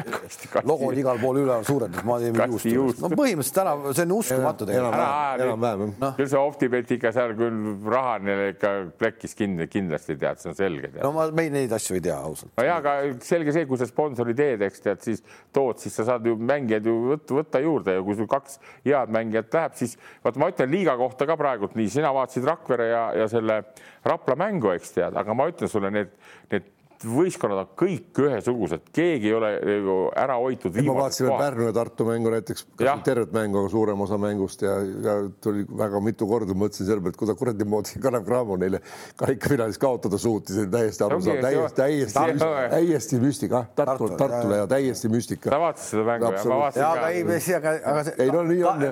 Speaker 1: logod igal pool üleval suured, et ma teen juustu. juustu. no põhimõtteliselt täna see on uskumatu
Speaker 2: tegelikult. enam-vähem no.. küll see Optibetiga seal küll raha neile ikka plekkis kinni, kindlasti tead, see on selge.
Speaker 1: no ma, me neid asju ei tea ausalt.
Speaker 2: no ja, aga selge see, kui sa sponsori teed, eks tead, siis tood, siis sa saad ju mängijaid ju võtta, võtta juurde ja kui sul kaks head mängijat läheb, siis vaata, ma ütlen liiga kohta ka praegult nii, sina vaatasid Rakvere ja, ja selle Rapla mängu, eks tead, aga ma ütlen sulle, need, need võistkonnad on kõik ühesugused, keegi ei ole nagu ära hoitud.
Speaker 3: ma vaatasin Pärnu ja Tartu mängu näiteks, tervet mängu, aga suurem osa mängust ja, ja tuli väga mitu korda, mõtlesin selle peale, et kuidas kuradi moodi Kalev Cramo neile karikafinalis kaotada suutis, täiesti arusaadav, täiesti, täiesti, täiesti müstika, Tartu, Tartule ja täiesti müstika.
Speaker 2: sa vaatasid seda mängu ja ma vaatasin
Speaker 1: ka. aga ei, aga, aga see.
Speaker 3: ei no nii on.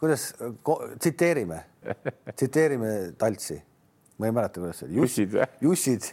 Speaker 1: kuidas tsiteerime, tsiteerime Taltsi ma ei mäleta, kuidas see oli.
Speaker 2: Jussid või?
Speaker 1: Jussid,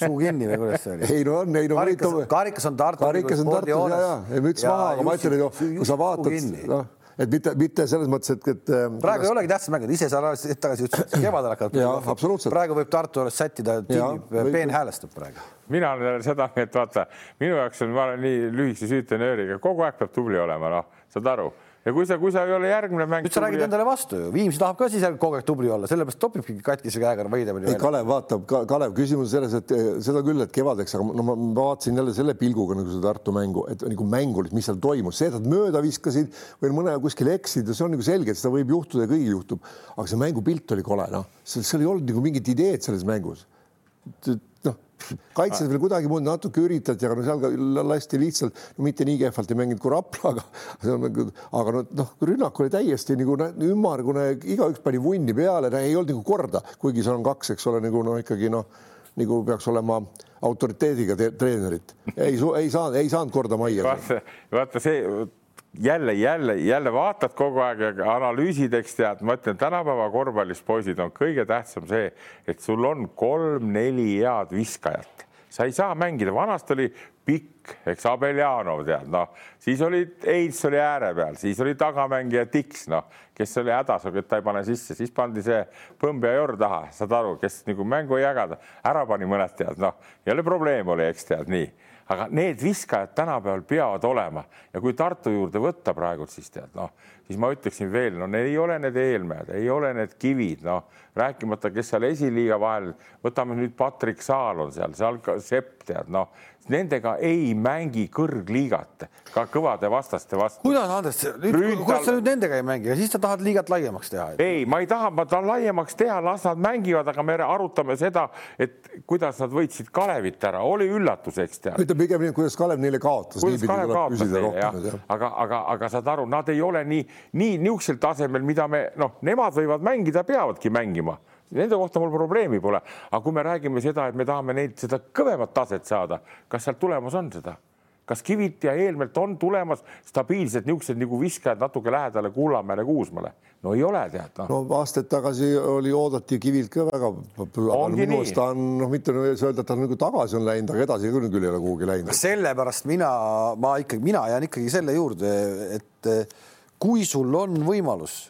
Speaker 1: suu kinni või kuidas see oli?
Speaker 3: ei no on, ei no.
Speaker 1: karikas, karikas on Tartu.
Speaker 3: karikas on Tartus ja, ja, ja müts maha, aga ma ütlen, et kui sa vaatad, noh, et mitte, mitte selles mõttes, et, et.
Speaker 1: Ähm, praegu ei olegi tähtsam mängida, ise sa hetk tagasi ütlesid, kevadel
Speaker 3: hakkavad.
Speaker 1: praegu võib Tartu alles sättida, peenhäälestab praegu.
Speaker 2: mina olen seda meelt, vaata, minu jaoks on, ma olen nii lühikese süütenööriga, kogu aeg peab tubli olema, noh, saad aru ja kui sa, kui sa ei ole järgmine mäng.
Speaker 1: nüüd sa räägid endale vastu ju, Viimsi tahab ka siis kogu aeg tubli olla, sellepärast topibki katkise käega Veidemani.
Speaker 3: ei, Kalev vaatab ka,, Kalev, küsimus on selles, et eh, seda küll, et kevadeks, aga no ma, ma vaatasin jälle selle pilguga nagu seda Tartu mängu, et nagu mängu, mis seal toimus, see, et nad mööda viskasid või mõne kuskil eksisid, see on nagu selge, et seda võib juhtuda ja kõigil juhtub, aga see mängupilt oli kole, noh, seal ei olnud nagu mingit ideed selles mängus kaitses veel kuidagimoodi natuke üritati, aga no seal ka lasti lihtsalt no, mitte nii kehvalt ei mänginud kui Rapla, aga nagu, aga noh, noh, rünnak oli täiesti nagu ümmargune, igaüks pani vunni peale, ei olnud nagu korda, kuigi seal on kaks, eks ole, nagu noh, ikkagi noh, nagu peaks olema autoriteediga treenerit, ei, ei saanud, ei saanud korda majja.
Speaker 2: vaata, vaata see jälle, jälle, jälle vaatad kogu aeg analüüsid, eks tead, ma ütlen, tänapäeva korvpallis poisid on kõige tähtsam see, et sul on kolm-neli head viskajat, sa ei saa mängida, vanasti oli pikk, eks Abeljanov tead, noh, siis oli Eits oli ääre peal, siis oli tagamängija Tiks, noh, kes oli hädas, et ta ei pane sisse, siis pandi see Põmb ja Jor taha, saad aru, kes nagu mängu ei jagada, ära pani mõned tead, noh, jälle probleem oli, eks tead nii aga need viskajad tänapäeval peavad olema. Ja kui Tartu juurde võtta praegult, siis tead noh, siis ma ütleksin veel, no need ei ole need eelmäed, ei ole need kivid, noh, rääkimata, kes seal esiliiga vahel, võtame nüüd Patrik Saal on seal, seal ka Sepp tead, noh, nendega ei mängi kõrgliigat ka kõvade vastaste vastu.
Speaker 1: kuidas, Andres, kuidas sa nüüd nendega ei mängi ja siis sa tahad liigat laiemaks teha?
Speaker 2: ei, ma ei taha, ma tahan laiemaks teha, las nad mängivad, aga me arutame seda, et kuidas nad võitsid Kalevit ära, oli üllatus, eks tead.
Speaker 3: ütle pigem nii, kuidas Kalev neile kaotas.
Speaker 2: kuidas Kalev kaotas neile, jah, aga, aga, aga saad aru, nad ei ole nii, nii niisugusel tasemel, mida me noh, nemad võivad mängida, peavadki mängima Nende kohta mul probleemi pole, aga kui me räägime seda, et me tahame neid seda kõvemat taset saada, kas sealt tulemas on seda? kas Kivit ja Eelmelt on tulemas stabiilsed niisugused nagu viskajad natuke lähedale Kullamäele, Kuusmaale? no ei ole, tead
Speaker 3: noh. no aastaid tagasi oli, oodati Kivilt ka väga. minu arust ta on noh, mitte öelda, et ta nagu tagasi on läinud, aga edasi küll, küll ei ole kuhugi läinud.
Speaker 1: sellepärast mina, ma ikkagi, mina jään ikkagi selle juurde, et kui sul on võimalus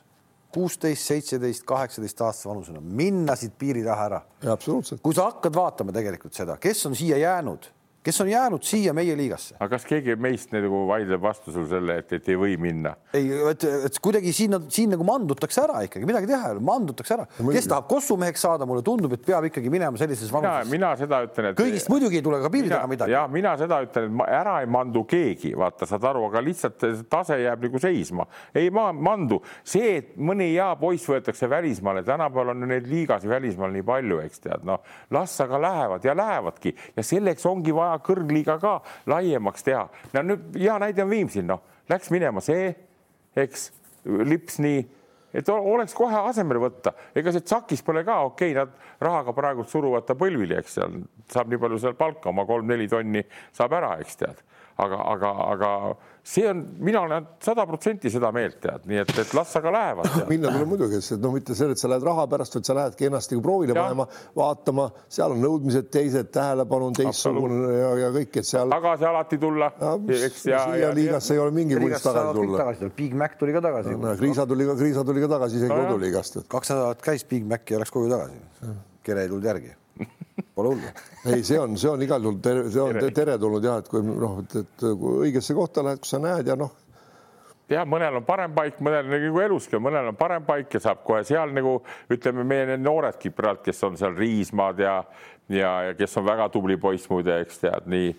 Speaker 1: kuusteist, seitseteist, kaheksateist aastase vanusena minna siit piiri taha ära.
Speaker 3: absoluutselt.
Speaker 1: kui sa hakkad vaatama tegelikult seda, kes on siia jäänud kes on jäänud siia meie liigasse.
Speaker 2: aga kas keegi meist nagu vaidleb vastu sul selle, et, et ei või minna?
Speaker 1: ei, et, et kuidagi siin, siin nagu mandutakse ära ikkagi, midagi teha ei ole, mandutakse ära. kes tahab kossumeheks saada, mulle tundub, et peab ikkagi minema sellises
Speaker 2: vanuses. mina seda ütlen, et
Speaker 1: kõigist muidugi ei tule ka piiri taga midagi.
Speaker 2: jah, mina seda ütlen, et ära ei mandu keegi, vaata, saad aru, aga lihtsalt tase jääb nagu seisma. ei ma mandu, see, et mõni hea poiss võetakse välismaale, tänapäeval on ju neid liigasid välismaal nii palju, eks tead, noh, las aga lähevad ja lähevadki ja selleks ongi vaja vaja kõrgliiga ka laiemaks teha. no nüüd hea näide on Viimsil, noh, läks minema see, eks, lips nii, et oleks kohe asemele võtta, ega see Tsakis pole ka okei okay,, nad rahaga praegu suruvad ta põlvili, eks seal saab nii palju seal palka, oma kolm-neli tonni saab ära, eks tead, aga, aga, aga see on, mina olen sada protsenti seda meelt, tead, nii et, et las aga lähevad.
Speaker 3: minna tuleb muidugi, sest no mitte see, et sa lähed raha pärast, vaid sa lähed kenasti proovile ja. panema, vaatama, seal on nõudmised teised, tähelepanu on teistsugune ja, ja kõik, et seal.
Speaker 2: tagasi alati tulla.
Speaker 3: siia liigasse ei ole mingi kunst tagasi tulla.
Speaker 1: Big Mac tuli ka tagasi
Speaker 3: no,. Kriisa tuli ka, Kriisa tuli ka tagasi isegi no, koduliigast.
Speaker 1: kaks nädalat käis Big Mac ja läks koju tagasi. Kere ei tulnud järgi Pole hullu.
Speaker 3: ei, see on, see on igal juhul tere, see on teretulnud jah, et kui noh, et, et kui õigesse kohta lähed, kus sa näed ja noh.
Speaker 2: ja mõnel on parem paik, mõnel nagu eluski, mõnel on parem paik ja saab kohe seal nagu ütleme, meie need nooredki praegu, kes on seal Riismaad ja ja, ja kes on väga tubli poiss muide, eks tead nii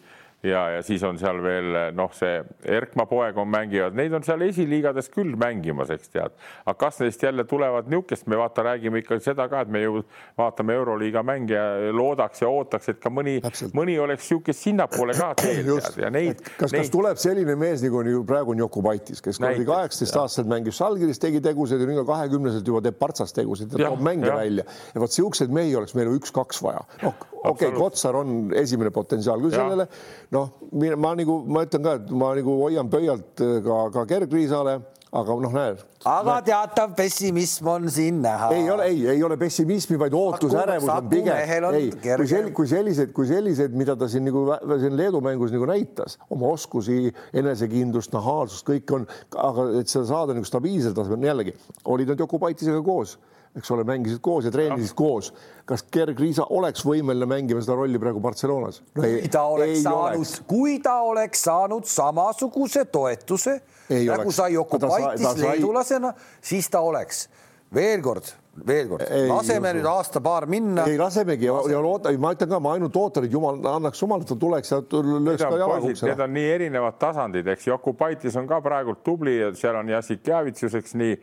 Speaker 2: ja, ja siis on seal veel noh, see Erkma poeg on, mängivad, neid on seal esiliigades küll mängimas, eks tead. aga kas neist jälle tulevad niisugust, me vaata, räägime ikka seda ka, et me ju vaatame Euroliiga mänge ja loodaks ja ootaks, et ka mõni, mõni oleks niisugust sinnapoole ka teel
Speaker 3: ja neid. kas neid..., kas tuleb selline mees nagu nii praegu on Jokubaitis, kes oli kaheksateist aastaselt mängis Žalgiris, tegi tegusid ja nüüd on kahekümneselt juba teeb Partsas tegusid ja toob mänge ja. välja ja vot siukseid mehi oleks meil üks-kaks vaja. noh, okei okay,, Kotsar on esimene potentsiaal küll sellele noh, ma nagu, ma ütlen ka, et ma nagu hoian pöialt äh, ka, ka Gerg-Riisale, aga noh, näed.
Speaker 1: aga teatav pessimism on siin näha.
Speaker 3: ei ole, ei, ei ole pessimismi, vaid ootus, ärevus on pigem. ei, kui sel-, kui sellised, kui sellised, mida ta siin nagu siin Leedu mängus nagu näitas, oma oskusi, enesekindlust, nahaalsust, kõik on, aga et seda saada nagu stabiilsel tasemel, jällegi olid nad Jokubaitisega koos eks ole, mängisid koos ja treenisid koos. kas Gerg Riisa oleks võimeline mängima seda rolli praegu Barcelonas
Speaker 1: no,? kui ta oleks saanud, kui ta oleks saanud samasuguse toetuse ei nagu oleks. sai Okupaitis leedulasena, siis ta oleks. veel kord veel kord, laseme nüüd aasta-paar minna.
Speaker 3: ei lasemegi ja, ja loota, ma ütlen ka, ma ainult ootan, et jumal annaks jumal, et ta tuleks ja lööks ka jalaga ukse.
Speaker 2: Need on nii erinevad tasandid, eks Jokubaitis on ka praegult tubli ja seal on Jassikjavitsuseks nii,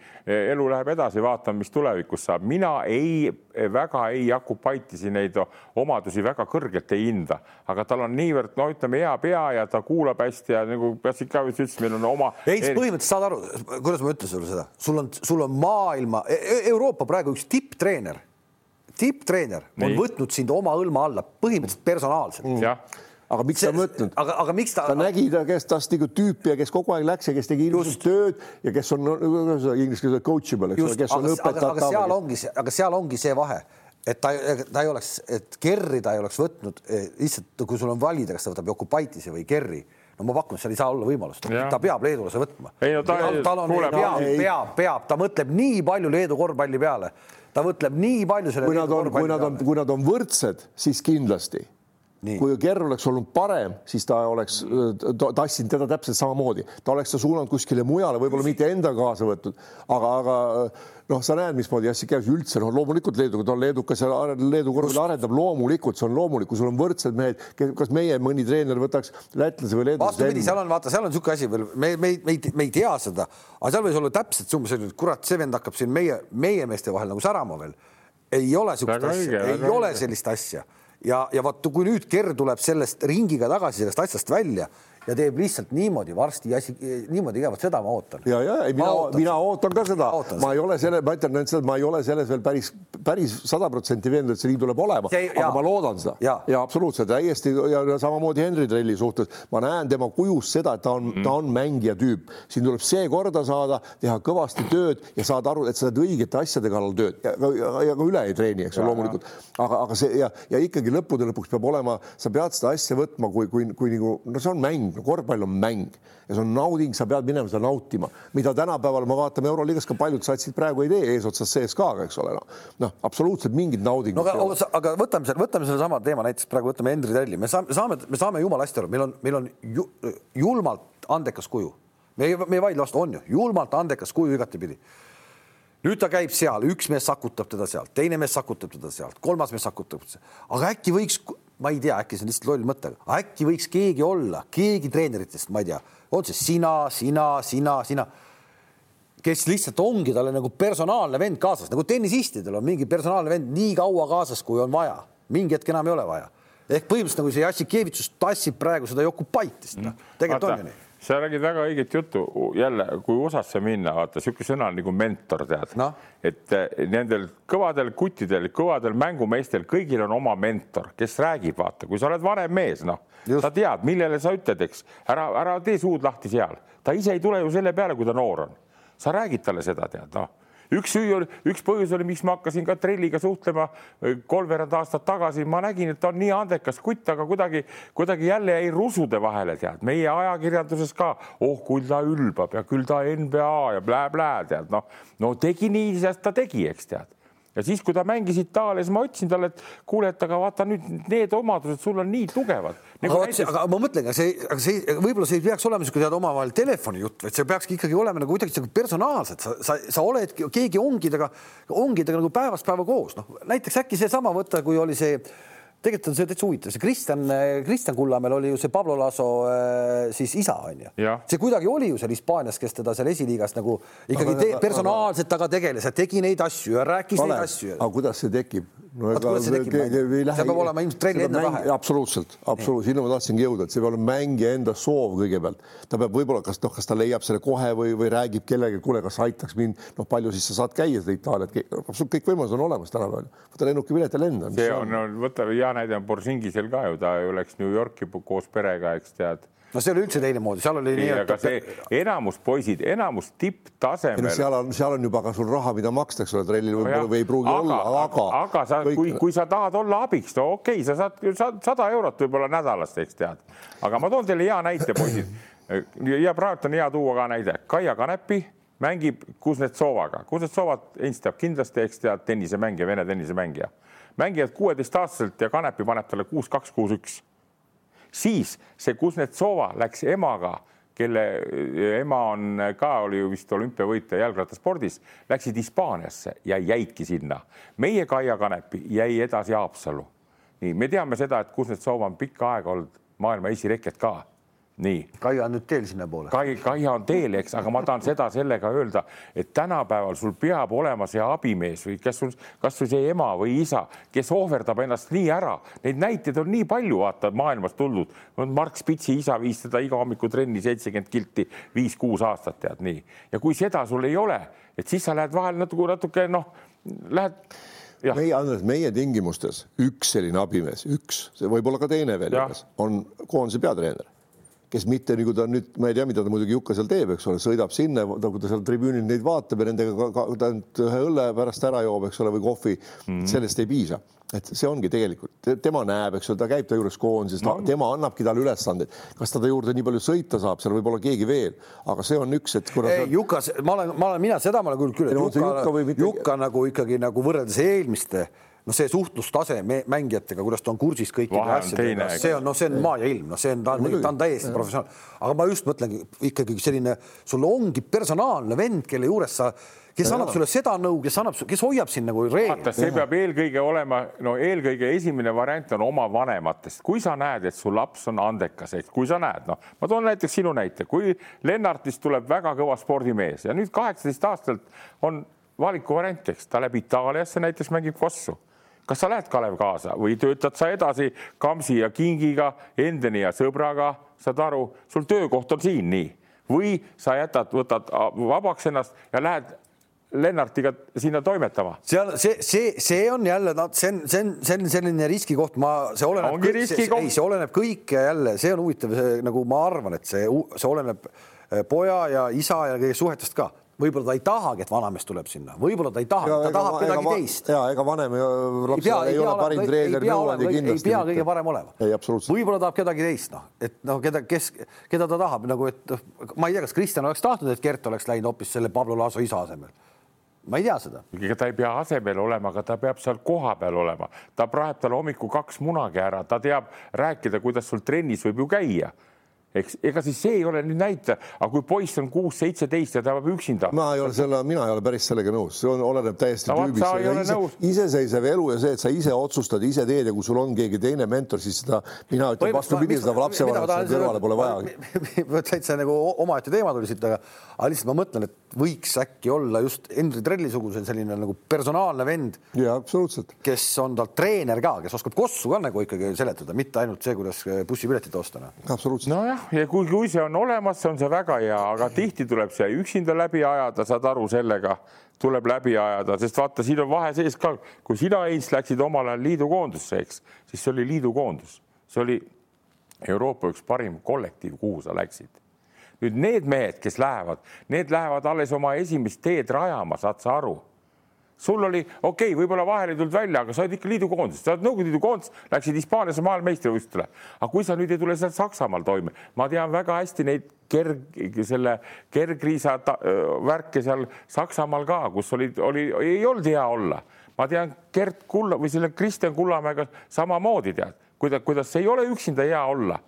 Speaker 2: elu läheb edasi, vaatame, mis tulevikus saab. mina ei, väga ei Jakubaitisi neid omadusi väga kõrgelt ei hinda, aga tal on niivõrd, no ütleme, hea pea ja ta kuulab hästi ja nagu Jassikjavits ütles, meil on oma.
Speaker 1: ei, põhimõtteliselt saad aru, kuidas ma ütlen sulle seda, sul on, sul on maailma e, e, Euroopa praegu praegu üks tipptreener, tipptreener on võtnud sind oma õlma alla põhimõtteliselt personaalselt.
Speaker 2: Mm
Speaker 3: aga miks see, ta mõtnud?
Speaker 1: aga, aga miks ta?
Speaker 3: ta nägi ta, kes tast nagu tüüpi ja kes kogu aeg läks ja kes tegi ilusat tööd ja kes on inglise keeles coachable, eks ole, kes on õpetaja.
Speaker 1: aga seal ongi, aga seal ongi see vahe, et ta, ta ei oleks, et Kerri ta ei oleks võtnud eh, lihtsalt, kui sul on valida, kas ta võtab Jokupaitise või Kerri no ma pakun, seal ei saa olla võimalust, ta peab leedulase võtma.
Speaker 2: ei no ta,
Speaker 1: tal on, peab, peab, peab, ta mõtleb nii palju Leedu korvpalli peale, ta mõtleb nii palju selle.
Speaker 3: kui nad on, kui nad on, kui nad on võrdsed, siis kindlasti Nii. kui Kerr oleks olnud parem, siis ta oleks tassinud teda täpselt samamoodi, ta oleks ta suunanud kuskile mujale, võib-olla mitte enda kaasa võtnud, aga, aga noh, sa näed, mismoodi Jassik käis üldse, noh, loomulikult Leedu, ta on leedukas ja Leedu korvpalli arendab, loomulikult see on loomulik, kui sul on võrdsed mehed, kas meie mõni treener võtaks lätlase või leedulase?
Speaker 1: vastupidi, seal on vaata, seal on niisugune asi veel, me, me, me ei, me ei tea seda, aga seal võis olla täpselt umbes selline, et kurat, see vend hakkab siin meie, meie meeste vahel nagu särama veel. ei ole niisugust asja, ei õige. ole sellist asja ja, ja vaat kui nüüd Ker tuleb sellest ringiga tagasi sellest asjast välja ja teeb lihtsalt niimoodi varsti asi, niimoodi vot seda ma ootan.
Speaker 3: ja, ja ei, mina, mina ootan ka seda, ma ei ole selle, ma ütlen, et ma ei ole selles veel päris, päris sada protsenti veendunud, et see nii tuleb olema, aga ja. ma loodan seda. Ja, ja absoluutselt. Täiesti ja, ja samamoodi Henri Trelli suhtes, ma näen tema kujust seda, et ta on mm., ta on mängija tüüp, siin tuleb see korda saada, teha kõvasti tööd ja saada aru, et sa teed õigete asjade kallal tööd. Ja, ja, ja ka üle ei treeni, eks ju, loomulikult, aga, aga see ja, ja ikkagi lõppude lõpuks peab olema, sa pead seda asja võtma, kui, kui, kui nagu no see on mäng no korvpall on mäng ja see on nauding, sa pead minema seda nautima, mida tänapäeval me vaatame Euroliigas ka paljud satsid praegu ei tee eesotsas CSKA-ga, eks ole, noh, noh, absoluutselt mingit naudingut
Speaker 1: no,. aga, aga võtame võtame sellesama teema näiteks praegu võtame Henri Trelli, me saame, saame, me saame jumala hästi aru, meil on, meil on ju, julmalt andekas kuju. me ei, me ei vaidle vastu, on ju, julmalt andekas kuju igatepidi. Nüüd ta käib seal, üks mees sakutab teda sealt, teine mees sakutab teda sealt, kolmas mees sakutab, aga äkki võiks, ma ei tea, äkki see on lihtsalt loll mõte, äkki võiks keegi olla, keegi treeneritest, ma ei tea on see sina, sina, sina, sina, kes lihtsalt ongi talle nagu personaalne vend kaasas, nagu tennisistidel on mingi personaalne vend nii kaua kaasas, kui on vaja, mingi hetk enam ei ole vaja. ehk põhimõtteliselt nagu see Jassikevitsus tassib praegu seda Jokubaitis, noh, tegelikult on ju nii
Speaker 2: sa räägid väga õiget juttu. Jälle, kui USA-sse minna, vaata niisugune sõna nagu mentor, tead. No., et eh, nendel kõvadel kuttidel, kõvadel mängumeestel, kõigil on oma mentor, kes räägib, vaata, kui sa oled vanem mees, noh, sa tead, millele sa ütled, eks, ära, ära tee suud lahti seal, ta ise ei tule ju selle peale, kui ta noor on, sa räägid talle seda, tead, noh üks süü oli, üks põhjus oli, miks ma hakkasin ka Trelliga suhtlema kolmveerand aastat tagasi, ma nägin, et ta on nii andekas kutt, aga kuidagi, kuidagi jälle jäi rusude vahele, tead, meie ajakirjanduses ka, oh, küll ta ülbab ja küll ta NBA ja blä-blä, tead, noh, no tegi nii, sest ta tegi, eks tead ja siis, kui ta mängis Itaalias, ma ütlesin talle, et kuule, et aga vaata nüüd need omadused sul on nii tugevad
Speaker 1: nagu. aga, näiteks... aga ma mõtlen, aga see, aga see võib-olla see ei peaks olema niisugune tead omavahel telefonijutt, vaid see peakski ikkagi olema nagu kuidagi personaalselt, sa, sa, sa oled, keegi ongi temaga, ongi temaga nagu päevast päeva koos, noh näiteks äkki seesama võtta, kui oli see tegelikult on see täitsa huvitav, see Kristjan, Kristjan Kullamäel oli ju see Pablo Laso äh, siis isa on ju. see kuidagi oli ju seal Hispaanias, kes teda seal esiliigas nagu ikkagi aga, te, personaalselt taga tegeles ja tegi neid asju ja rääkis Vale. neid asju.
Speaker 3: aga kuidas see tekib?
Speaker 1: No ega see peab olema ilmselt trenni enda tahe.
Speaker 3: absoluutselt, absoluutselt, sinna ma tahtsingi jõuda, et see peab olema mängija enda soov kõigepealt. ta peab võib-olla, kas noh, kas ta leiab selle kohe või, või räägib kellegagi, kuule, kas aitaks mind, noh, palju siis sa saad käia seda Itaaliat, absoluutselt kõik võimalused on olemas tänapäeval. võta lennukipilet ja lenda.
Speaker 2: see on, on, võta hea näide on Borsingisel ka ju, ta ju läks New Yorki koos perega, eks tead
Speaker 1: no see oli üldse teine moodi, seal oli nii,
Speaker 2: et. see enamus poisid, enamus tipptasemel.
Speaker 3: seal on, seal on juba ka sul raha, mida maksta, eks ole, trellil võib-olla no või ei pruugi aga, olla, aga.
Speaker 2: aga sa kõik..., kui, kui sa tahad olla abiks, no okei okay,, sa saad sada eurot võib-olla nädalast, eks tead. aga ma toon teile hea näite, poisid. ja praegu on hea tuua ka näide, Kaia Kanepi mängib Kuznetsovaga, Kuznetsovat enstab kindlasti, eks tead, tennisemängija, Vene tennisemängija, mängivad kuueteistaastaselt ja Kanepi paneb talle kuus, kaks, kuus, üks siis see Kuznetsova läks emaga, kelle ema on ka, oli ju vist olümpiavõitja jalgrattaspordis, läksid Hispaaniasse ja jäidki sinna. meie Kaia Kanepi jäi edasi Haapsallu. nii, me teame seda, et Kuznetsova on pikka aega olnud maailma esireket ka nii.
Speaker 1: Kaia on nüüd teel sinnapoole.
Speaker 2: Kai, Kaia on teel, eks, aga ma tahan seda sellega öelda, et tänapäeval sul peab olema see abimees või kes sul, kasvõi see ema või isa, kes ohverdab ennast nii ära. Neid näiteid on nii palju, vaata maailmas tulnud. Mark Spitsi isa viis teda iga hommiku trenni seitsekümmend kilti viis-kuus aastat, tead nii. ja kui seda sul ei ole, et siis sa lähed vahel natuke, natuke noh, lähed
Speaker 3: Ja. meie, Andres, meie tingimustes üks selline abimees, üks, see võib olla ka teine veel, on koondise peatreener kes mitte nagu ta nüüd, ma ei tea, mida ta muidugi Jukka seal teeb, eks ole, sõidab sinna, kui ta seal tribüünil neid vaatab ja nendega ka, ka, ta ühe õlle pärast ära joob, eks ole, või kohvi mm, -hmm. sellest ei piisa. et see ongi tegelikult, tema näeb, eks ole, ta käib ta juures koondises no., tema annabki talle ülesandeid, kas ta ta juurde nii palju sõita saab, seal võib olla keegi veel, aga see on üks, et
Speaker 1: kuna. ei, Juka, ma olen, ma olen, mina seda ma olen küll küll, et Juka, Juka, mitte... Juka nagu ikkagi nagu võrreldes eelmiste noh, see suhtlustase mängijatega, kuidas ta on kursis kõikide asjadega, see on, noh, see on maa ja ilm, noh, see on, ta on, ta on täiesti professionaal. aga ma just mõtlengi ikkagi selline, sul ongi personaalne vend, kelle juures sa kes annab sulle seda nõu, kes annab, kes hoiab sind nagu
Speaker 2: reegel. see peab eelkõige olema, no eelkõige esimene variant on oma vanematest, kui sa näed, et su laps on andekas, eks, kui sa näed, noh, ma toon näiteks sinu näite, kui Lennartist tuleb väga kõva spordimees ja nüüd kaheksateist aastaselt on valikuvariant, eks ta läheb Itaaliasse näiteks mängib kossu kas sa lähed, Kalev, kaasa või töötad sa edasi Kamsi ja Kingiga, Endeni ja sõbraga, saad aru, sul töökoht on siin nii. Või sa jätad, võtad vabaks ennast ja lähed Lennartiga sinna toimetama.
Speaker 1: seal see, see, see on jälle, noh, see on, see on, see on selline riskikoht, ma, see oleneb, see, ei, see oleneb kõik ja jälle, see on huvitav, nagu ma arvan, et see, see oleneb eh, poja ja isa ja kõige suhetest ka võib-olla ta ei tahagi, et vanamees tuleb sinna, võib-olla ta ei taha, ta tahab kedagi ega, teist.
Speaker 3: ja ega vanem lapsel ei, ei ole parim treener, nõuandja kindlasti.
Speaker 1: ei pea kõige parem olema. võib-olla tahab kedagi teist, noh, et noh, keda, kes, keda ta tahab nagu, et noh, ma ei tea, kas Kristjan oleks tahtnud, et Gert oleks läinud hoopis selle Pablo Laaso isa asemel ma ei tea seda.
Speaker 2: ega ta ei pea asemel olema, aga ta peab seal kohapeal olema, ta praeb talle hommikul kaks munagi ära, ta teab rääkida, kuidas sul trennis võib ju käia eks ega siis see ei ole nüüd näitaja, aga kui poiss on kuus, seitseteist ja ta peab üksinda.
Speaker 3: ma ei ole selle, mina ei ole päris sellega nõus, see on, oleneb täiesti no, tüübist. Ise, iseseisev elu ja see, et sa ise otsustad, ise teed ja kui sul on keegi teine mentor, siis seda mina ütlen vastupidi, seda lapsevanemat kõrvale pole vaja.
Speaker 1: täitsa nagu omaette teema tuli siit, aga, aga lihtsalt ma mõtlen, et võiks äkki olla just Henri Trelli-sugusel selline nagu personaalne vend.
Speaker 3: ja absoluutselt.
Speaker 1: kes on tal treener ka, kes oskab kossu ka nagu ikkagi seletada, mitte ainult see, kuidas bussipiletit osta. Noh.
Speaker 3: absoluutselt.
Speaker 2: nojah jah, ja kui, kui see on olemas, on see väga hea, aga tihti tuleb see üksinda läbi ajada, saad aru sellega, tuleb läbi ajada, sest vaata, siin on vahe sees ka, kui sina, Heinz, läksid omal ajal liidukoondusse, eks, siis see oli liidukoondus, see oli Euroopa üks parim kollektiiv, kuhu sa läksid. nüüd need mehed, kes lähevad, need lähevad alles oma esimest teed rajama, saad sa aru sul oli okei okay,, võib-olla vahel ei tulnud välja, aga sa olid ikka liidukoondises, sa oled Nõukogude Liidu koondises, läksid Hispaaniasse maailmameistrivõistlusele. aga kui sa nüüd ei tule seal Saksamaal toime, ma tean väga hästi neid kerg, selle kergriisa värke seal Saksamaal ka, kus oli, oli, ei olnud hea olla. ma tean Gert Kulla või selle Kristjan Kullamäega samamoodi tead, kuidas, kuidas ei ole üksinda hea olla.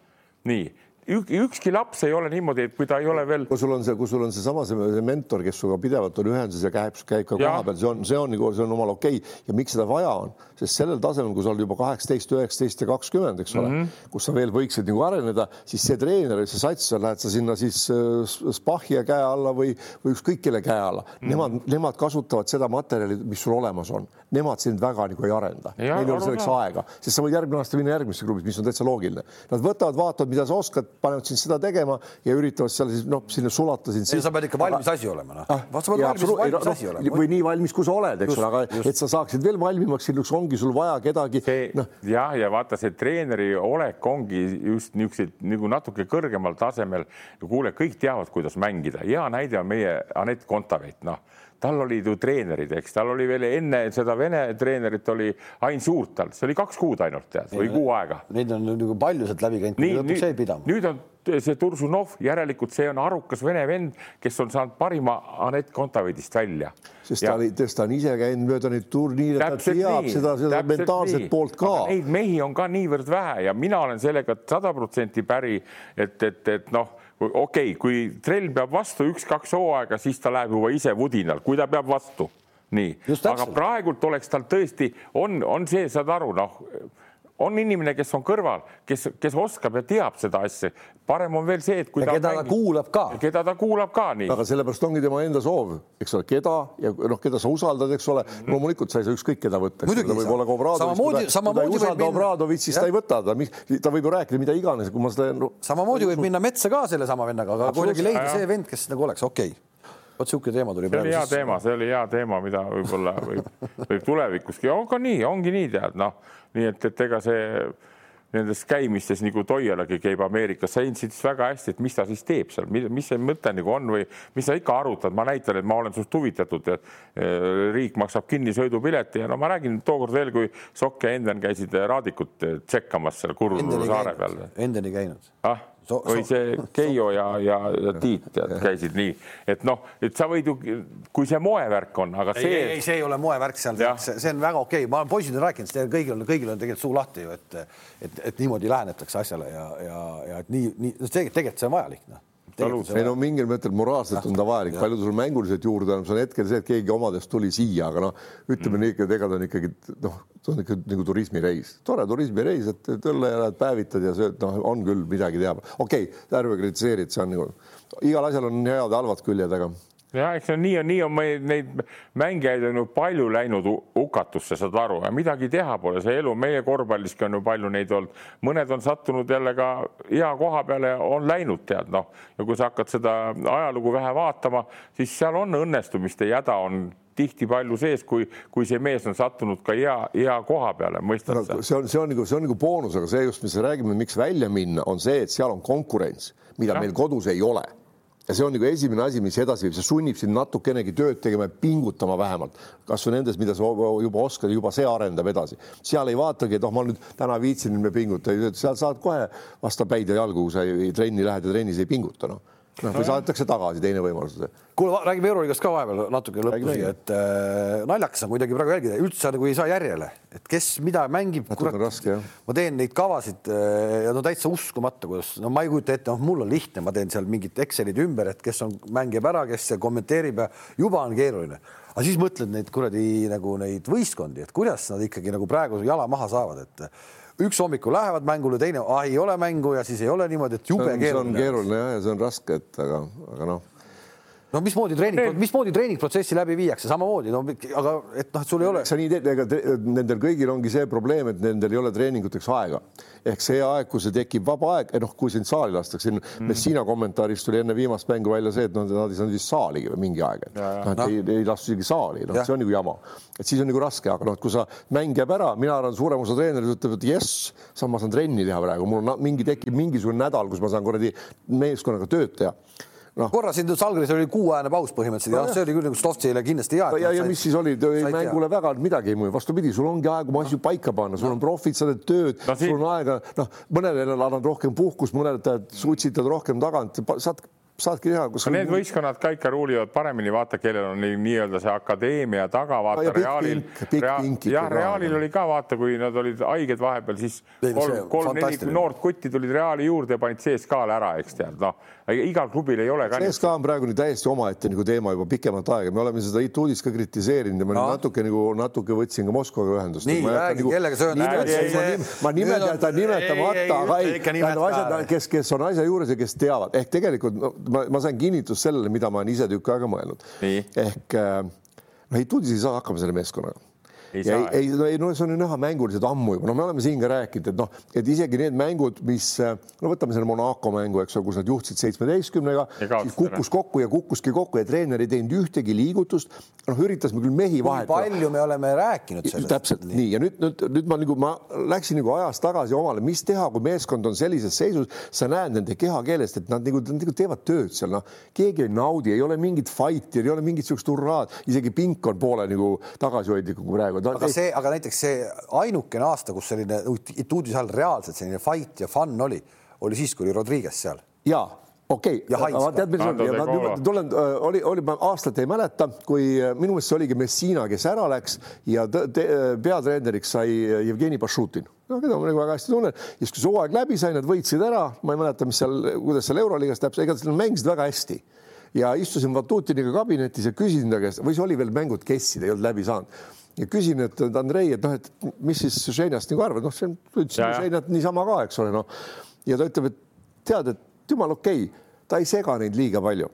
Speaker 2: nii ükski laps ei ole niimoodi, et kui ta ei ole veel.
Speaker 3: kui sul on see, kui sul on seesama see, see mentor, kes sinuga pidevalt on ühenduses ja käib, käib ka kohapeal, see on, see on see on omal okei okay. ja miks seda vaja on, sest sellel tasemel, kui sa oled juba kaheksateist, üheksateist ja kakskümmend, eks ole mm, -hmm. kus sa veel võiksid nagu areneda, siis see treener, see sats, lähed sa sinna siis äh, Spahhi käe alla või, või ükskõik kelle käe alla mm, -hmm. nemad, nemad kasutavad seda materjali, mis sul olemas on, nemad sind väga nagu ei arenda, neil ei ole selleks aega, sest sa võid järgmine aasta minna järgmisse klubis, mis on täitsa loogiline. Nad võtavad, vaatavad, mida sa oskad panevad sind seda tegema ja üritavad seal siis noh, sinna sulata sind.
Speaker 1: sa pead ikka valmis asi olema, noh ah,. sa
Speaker 3: pead valmis, valmis no, asi olema. või nii valmis, kui sa oled, eks ole, aga just. et sa saaksid veel valmimaks, sinnuks ongi sul vaja kedagi.
Speaker 2: No. jah, ja vaata, see treeneri olek ongi just niisuguseid nagu natuke kõrgemal tasemel. kuule, kõik teavad, kuidas mängida, hea näide on meie Anett Kontaveit, noh tal olid ju treenerid, eks tal oli veel enne seda Vene treenerit oli Ain Suurtal, see oli kaks kuud ainult tead või kuu aega.
Speaker 1: Neid on nagu palju sealt läbi käinud, lõpuks jäi pidama.
Speaker 2: nüüd on see Tursunov, järelikult see on arukas vene vend, kes on saanud parima Anett Kontaveidist välja.
Speaker 3: sest ja. ta oli, ta on ise käinud mööda neid turniire, ta teab nii, seda, seda mentaalset nii. poolt ka.
Speaker 2: Neid mehi on ka niivõrd vähe ja mina olen sellega sada protsenti päri, et, et, et noh okei okay,, kui trell peab vastu üks-kaks hooaega, siis ta läheb juba ise vudinal, kui ta peab vastu. nii, aga praegult oleks tal tõesti, on, on see, saad aru, noh, on inimene, kes on kõrval, kes, kes oskab ja teab seda asja. parem on veel see, et
Speaker 1: kui ja ta keda mängib, ta kuulab ka.
Speaker 2: keda ta kuulab ka nii.
Speaker 3: aga sellepärast ongi tema enda soov, eks ole, keda ja noh, keda sa usaldad, eks ole mm., loomulikult sa ei saa ükskõik keda võtta. ta võib olla ka Obradovitš, kui ta ei usalda Obradovitšit, siis ta ei võta ta, ta võib ju rääkida mida iganes, kui ma seda no,.
Speaker 1: samamoodi võib minna metsa ka sellesama vennaga, aga kuidagi leida see vend, kes nagu oleks okei okay vot niisugune teema tuli.
Speaker 2: see oli hea teema, see oli hea teema, mida võib-olla võib, võib tulevikuski, on ka nii, ongi nii, tead, noh, nii et, et ega see nendes käimistes nagu Toialagi käib Ameerikas, sa hindasid väga hästi, et mis ta siis teeb seal, mis see mõte nagu on või mis sa ikka arutad, ma näitan, et ma olen sinust huvitatud, eh, riik maksab kinni sõidupileti ja no ma räägin tookord veel, kui Sokk ja Enden käisid Raadikut tšekkamas seal Kurru saare peal.
Speaker 1: Endeni käinud
Speaker 2: ah? So, või see Keijo ja, ja, ja Tiit tead, käisid nii, et noh, et sa võid ju, kui see moevärk on, aga see.
Speaker 1: ei, ei, see ei ole moevärk seal, see, see on väga okei okay., ma olen poisidele rääkinud, kõigil on, kõigil on tegelikult suu lahti ju, et, et, et niimoodi lähenetakse asjale ja, ja, ja et nii, nii tegelikult see on vajalik noh
Speaker 3: ei no mingil mõttel moraalselt on ta vajalik, palju sul mänguliselt juurde on, see on hetkel see, et keegi omadest tuli siia, aga noh, ütleme mm. nii, et ega ta on ikkagi noh, see on ikka nagu turismireis, tore turismireis, et õlle ja lähed päevitad ja sööd, noh, on küll midagi teha. okei okay,, ärme kritiseeri, et see on nagu igal asjal on head ja halvad küljed, aga
Speaker 2: jah, eks see on nii ja nii on meil neid mängijaid on ju palju läinud hukatusse, saad aru, ja midagi teha pole, see elu meie korvpalliski on ju palju neid olnud, mõned on sattunud jälle ka hea koha peale, on läinud, tead noh, ja kui sa hakkad seda ajalugu vähe vaatama, siis seal on õnnestumiste jäda on tihti palju sees, kui, kui see mees on sattunud ka hea, hea koha peale, mõistad
Speaker 3: no, sa? see on, see on nagu, see on nagu boonus, aga see just, mis me räägime, miks välja minna, on see, et seal on konkurents, mida ja. meil kodus ei ole ja see on nagu esimene asi, mis edasi viib, see sunnib sind natukenegi tööd tegema ja pingutama vähemalt, kasvõi nendes, mida sa juba oskad, juba see arendab edasi. seal ei vaatagi, et oh, ma nüüd täna viitsin, nüüd me pinguta, seal saad kohe vastu päid ja jalgu, kui sa ei, trenni lähed ja trennis ei pinguta, noh noh, või saadetakse tagasi, teine võimalus.
Speaker 1: kuule, räägime Euroliigast ka vahepeal natuke lõpus, et äh, naljakas on kuidagi praegu jälgida, üldse nagu ei saa järjele, et kes mida mängib. ma teen neid kavasid äh, ja no täitsa uskumatu, kuidas no ma ei kujuta ette, noh, mul on lihtne, ma teen seal mingid Excelid ümber, et kes on, mängib ära, kes kommenteerib ja juba on keeruline aga siis mõtled neid kuradi nagu neid võistkondi, et kuidas nad ikkagi nagu praegu jala maha saavad, et üks hommikul lähevad mängule, teine ah, ei ole mängu ja siis ei ole niimoodi, et jube keeruline.
Speaker 3: see on keeruline jah, ja see on raske, et aga, aga noh
Speaker 1: no mismoodi treening, mismoodi treeningprotsessi läbi viiakse, samamoodi, no aga et noh, et sul ei ole.
Speaker 3: sa nii teed, ega nendel kõigil ongi see probleem, et nendel ei ole treeninguteks aega. ehk see aeg, kui see tekib vaba aeg, noh, kui sind saali lastakse, siin mm. Messina kommentaaris tuli enne viimast mängu välja see, et noh, nad ei saanud vist saaligi või mingi aeg, et noh, et ei, ei lastud isegi saali, noh, see on nagu jama. et siis on nagu raske, aga noh, et kui sa mäng jääb ära, mina arvan, suurem osa treenerid ütleb, et jess, ma saan trenni teha praegu, mul on mingi tekib mingisugune nädal, kus ma saan kuradi meeskonnaga tööd teha
Speaker 1: no.. korra siin Salgris oli kuuajane paus põhimõtteliselt no, ja see oli küll nagu Stovtšile kindlasti hea.
Speaker 3: ja, ja mis siis oli, mängule teha. väga midagi ei mõju, vastupidi, sul ongi aega oma asju paika panna, sul on profid, sa teed tööd no,, sul on aega, noh, mõnele annad rohkem puhkust, mõnele sutsitad rohkem tagant, saad saadki teha.
Speaker 2: Need on... võistkonnad ka ikka ruulivad paremini, vaata, kellel on nii-öelda see akadeemia taga, vaata ja Realil, jah, Realil oli ka vaata, kui nad olid haiged vahepeal, siis kolm, kolm-neli noort kutti tulid Reali juurde ja panid CSKA-le ära, eks tead, noh, igal klubil ei ole ka.
Speaker 3: CSKA on praegu nii täiesti omaette nagu teema juba pikemat aega, me oleme seda uudist ka kritiseerinud ja ma no. natuke nagu natuke võtsin ka Moskvaga ühendust.
Speaker 1: nii, räägi nagu,, kellega sa
Speaker 3: ühendad? ma nimetan, ta nimetamata, aga ei, tähendab asjad, kes, kes on asja juures ja kes teavad, ehk tegelikult no, ma, ma sain kinnitust sellele, mida ma olen ise tükk aega mõelnud. ehk noh, Itudis ei saa hakkama selle meeskonnaga ei ja saa. ei, no ei, no see on ju näha mänguliselt ammu juba, no me oleme siin ka rääkinud, et noh, et isegi need mängud, mis no võtame selle Monaco mängu, eks ole, kus nad juhtisid seitsmeteistkümnega, siis kukkus kokku ja kukkuski kokku ja treener ei teinud ühtegi liigutust. noh, üritasime küll mehi vahetada.
Speaker 1: palju me oleme rääkinud sellest.
Speaker 3: täpselt nii, nii. ja nüüd, nüüd, nüüd ma nagu ma läksin nagu ajas tagasi omale, mis teha, kui meeskond on sellises seisus, sa näed nende kehakeelest, et nad nagu, nad nagu teevad tööd seal, noh, keegi ei naudi, ei ole mingit fight'i, ei ole mingit niisugust hurraad, isegi pink on poole nagu tagasihoidlikum kui praegu
Speaker 1: aga see, aga näiteks see ainukene aasta, kus selline Ituudis all reaalselt selline fight ja fun oli, oli siis, kui oli Rodriguez seal.
Speaker 3: ja okei okay., tead, mis on, ma nüüd tulen, äh, oli, oli, ma aastat ei mäleta, kui äh, minu meelest see oligi Messina, kes ära läks ja peatreeneriks sai Jevgeni Bašutin no keda ma nagu väga hästi tunnen. ja siis, kui see hooaeg läbi sai, nad võitsid ära, ma ei mäleta, mis seal, kuidas seal Euroliigas täpselt, ega nad mängisid väga hästi ja istusin Vatutiniga kabinetis ja küsisin ta käest või see oli veel mängud kessid, ei olnud läbi saanud ja küsin, et Andrei, et noh, et mis siis Ženjast nagu arvad, noh, see on, ütlesin Ženjat niisama ka, eks ole, noh. ja ta ütleb, et tead, et jumal okei okay,, ta ei sega neid liiga palju.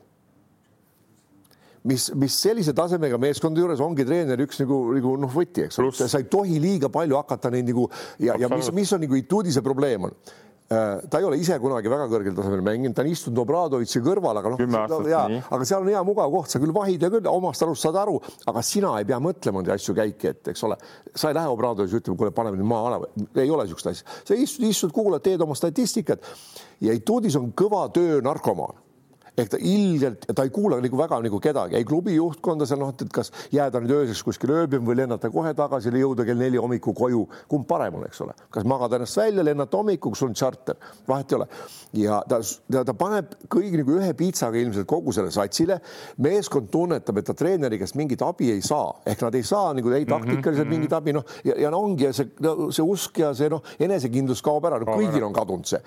Speaker 3: mis, mis sellise tasemega meeskonda juures ongi treeneri üks nagu, nagu noh, võti, eks ole, sa ei tohi liiga palju hakata neid nagu ja, ja mis, mis on nagu Ituudise probleem on ta ei ole ise kunagi väga kõrgel tasemel mänginud, ta on istunud Obradovitši kõrval, aga noh, aga seal on hea mugav koht, sa küll vahid ja küll omast arust saad aru, aga sina ei pea mõtlema neid asju käiki ette, eks ole. sa ei lähe Obradovitši ütlema, kuule, paneme nüüd maa alla, ei ole niisugust asja, sa istud, istud, kuulad, teed oma statistikat. Ja Itudis on kõva töö narkomaan ehk ta ilgelt, ta ei kuula nagu väga nagu kedagi, ei klubi juhtkonda seal noh, et kas jääda nüüd ööseks kuskil ööbima või lennata kohe tagasi või jõuda kell neli hommikul koju, kumb parem on, eks ole, kas magada ennast välja, lennata hommikul, kui sul on tšarter, vahet ei ole. ja ta, ta, ta paneb kõigi nagu ühe piitsaga ilmselt kogu selle satsile. meeskond tunnetab, et ta treeneri käest mingit abi ei saa, ehk nad ei saa nagu ei taktikaliselt mm -hmm. mingit abi, noh ja, ja no ongi ja see, see usk ja see noh, enesekindlus kaob ära. No,, kõigil on kadunud see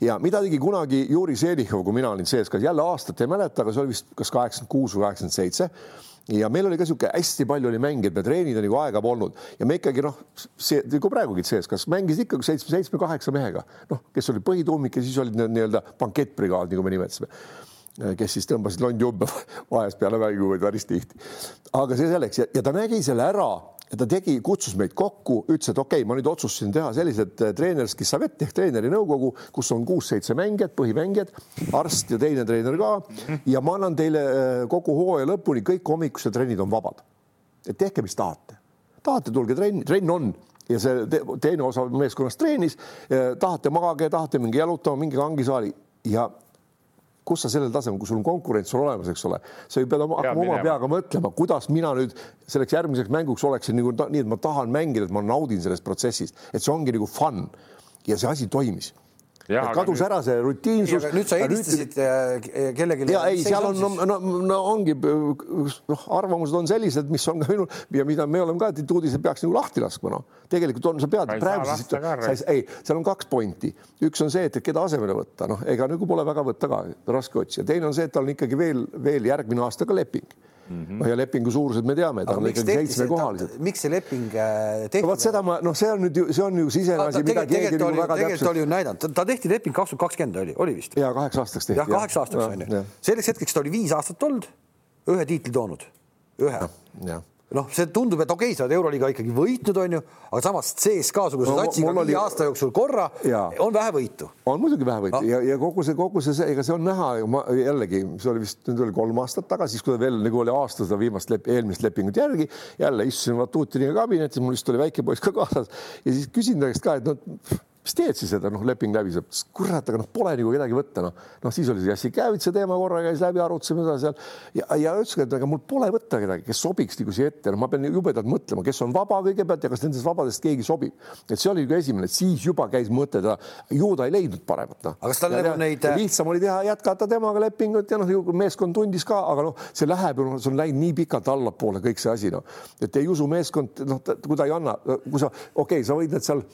Speaker 3: ja mida tegi kunagi Juri Seelichov, kui mina olin CSKA-s, jälle aastat ei mäleta, aga see oli vist kas kaheksakümmend kuus või kaheksakümmend seitse. Ja meil oli ka niisugune hästi palju oli mängijaid, me treenida nagu aega polnud. Ja me ikkagi noh, see nagu praegugi CS-kas mängisid ikkagi seitsme, seitsme, kaheksa mehega, noh, kes olid põhituumik ja siis olid nii-öelda bankettbrigaad, nagu me nimetasime kes siis tõmbasid londjubbe vahest peale mängu või päris tihti. aga see selleks. Ja, ja ta nägi selle ära ja ta tegi, kutsus meid kokku, ütles, et okei okay,, ma nüüd otsustasin teha sellised äh, treenerski savet ehk treeneri nõukogu, kus on kuus-seitse mängijat, põhimängijad, arst ja teine treener ka. Ja ma annan teile äh, kogu hooaja lõpuni kõik hommikused trennid on vabad. et tehke, mis tahate, tahate, tulge trenni, trenn on. Ja see te, teine osa meeskonnast treenis, tahate magage, tahate mingi jalutama, mingi kangisaali. Ja kus sa sellel tasemel, kui sul on konkurents on olemas, eks ole, sa ju pead oma, hakkama oma peaga mõtlema, kuidas mina nüüd selleks järgmiseks mänguks oleksin nagu nii, et ma tahan mängida, et ma naudin sellest protsessist, et see ongi nagu fun. Ja see asi toimis kadus nüüd... ära see rutiinsus.
Speaker 1: nüüd sa helistasid nüüd... Äh, kellelegi.
Speaker 3: ja ei, seal on, no, no, no ongi noh, arvamused on sellised, mis on ka minul ja mida me oleme ka, et uudised peaks nagu lahti laskma, noh. tegelikult on, sa pead praeguses, ei, seal on kaks pointi. üks on see, et keda asemele võtta, noh, ega nagu pole väga võtta ka, raske otsida. teine on see, et tal on ikkagi veel, veel järgmine aasta ka leping mm. -hmm. ja lepingu suurused me teame, ta on ikkagi seitsmekohalised.
Speaker 1: miks see leping äh, tehti
Speaker 3: no,? vot seda ma, noh, see on nüüd ju, see on ju sisemine asi, mida keegi nagu väga
Speaker 1: täpselt. tegelikult oli ju näidanud, ta tehti leping kaks tuhat kakskümmend oli, oli vist?
Speaker 3: ja kaheks aastaks tehti.
Speaker 1: jah, kaheks aastaks on ju. selleks hetkeks ta oli viis aastat olnud, ühe tiitli toonud, ühe. jah noh, see tundub, et okei okay,, sa oled Euroliiga ikkagi võitnud, onju, aga samas CSKA suguse no, satsiga viie oli... aasta jooksul korra ja. on vähe võitu.
Speaker 3: on muidugi vähe võitu no. ja, ja kogu see, kogu see, ega see on näha ju ma jällegi, see oli vist nüüd oli kolm aastat tagasi, siis kui ta veel nagu oli aasta seda viimast lep, eelmist lepingut järgi, jälle istusin Vatutiniga kabinetis, mul vist oli väike poiss ka kaasas ja siis küsin ta käest ka, et noh mis teed siis, et noh, leping läbi saab, kurat, aga noh, pole nagu kedagi võtta, noh, noh, siis oli see Jassikevitsa teema korra käis läbi, arutasime seda seal ja, ja ütlesin, et aga mul pole võtta kedagi, kes sobiks nagu siia ette, no ma pean jubedalt mõtlema, kes on vaba kõigepealt ja kas nendest vabadest keegi sobib. et see oli nagu esimene, siis juba käis mõte, ju ta ei leidnud paremat, noh.
Speaker 1: aga kas tal nagu neid.
Speaker 3: lihtsam oli teha, jätkata temaga lepingut ja noh, meeskond tundis ka, aga noh, see läheb ju, noh, see on läinud nii pikalt allapoole kõik see asi, noh, et ei usu meeskond, noh, kui ta ei anna, kui sa, okei okay,, sa võid need seal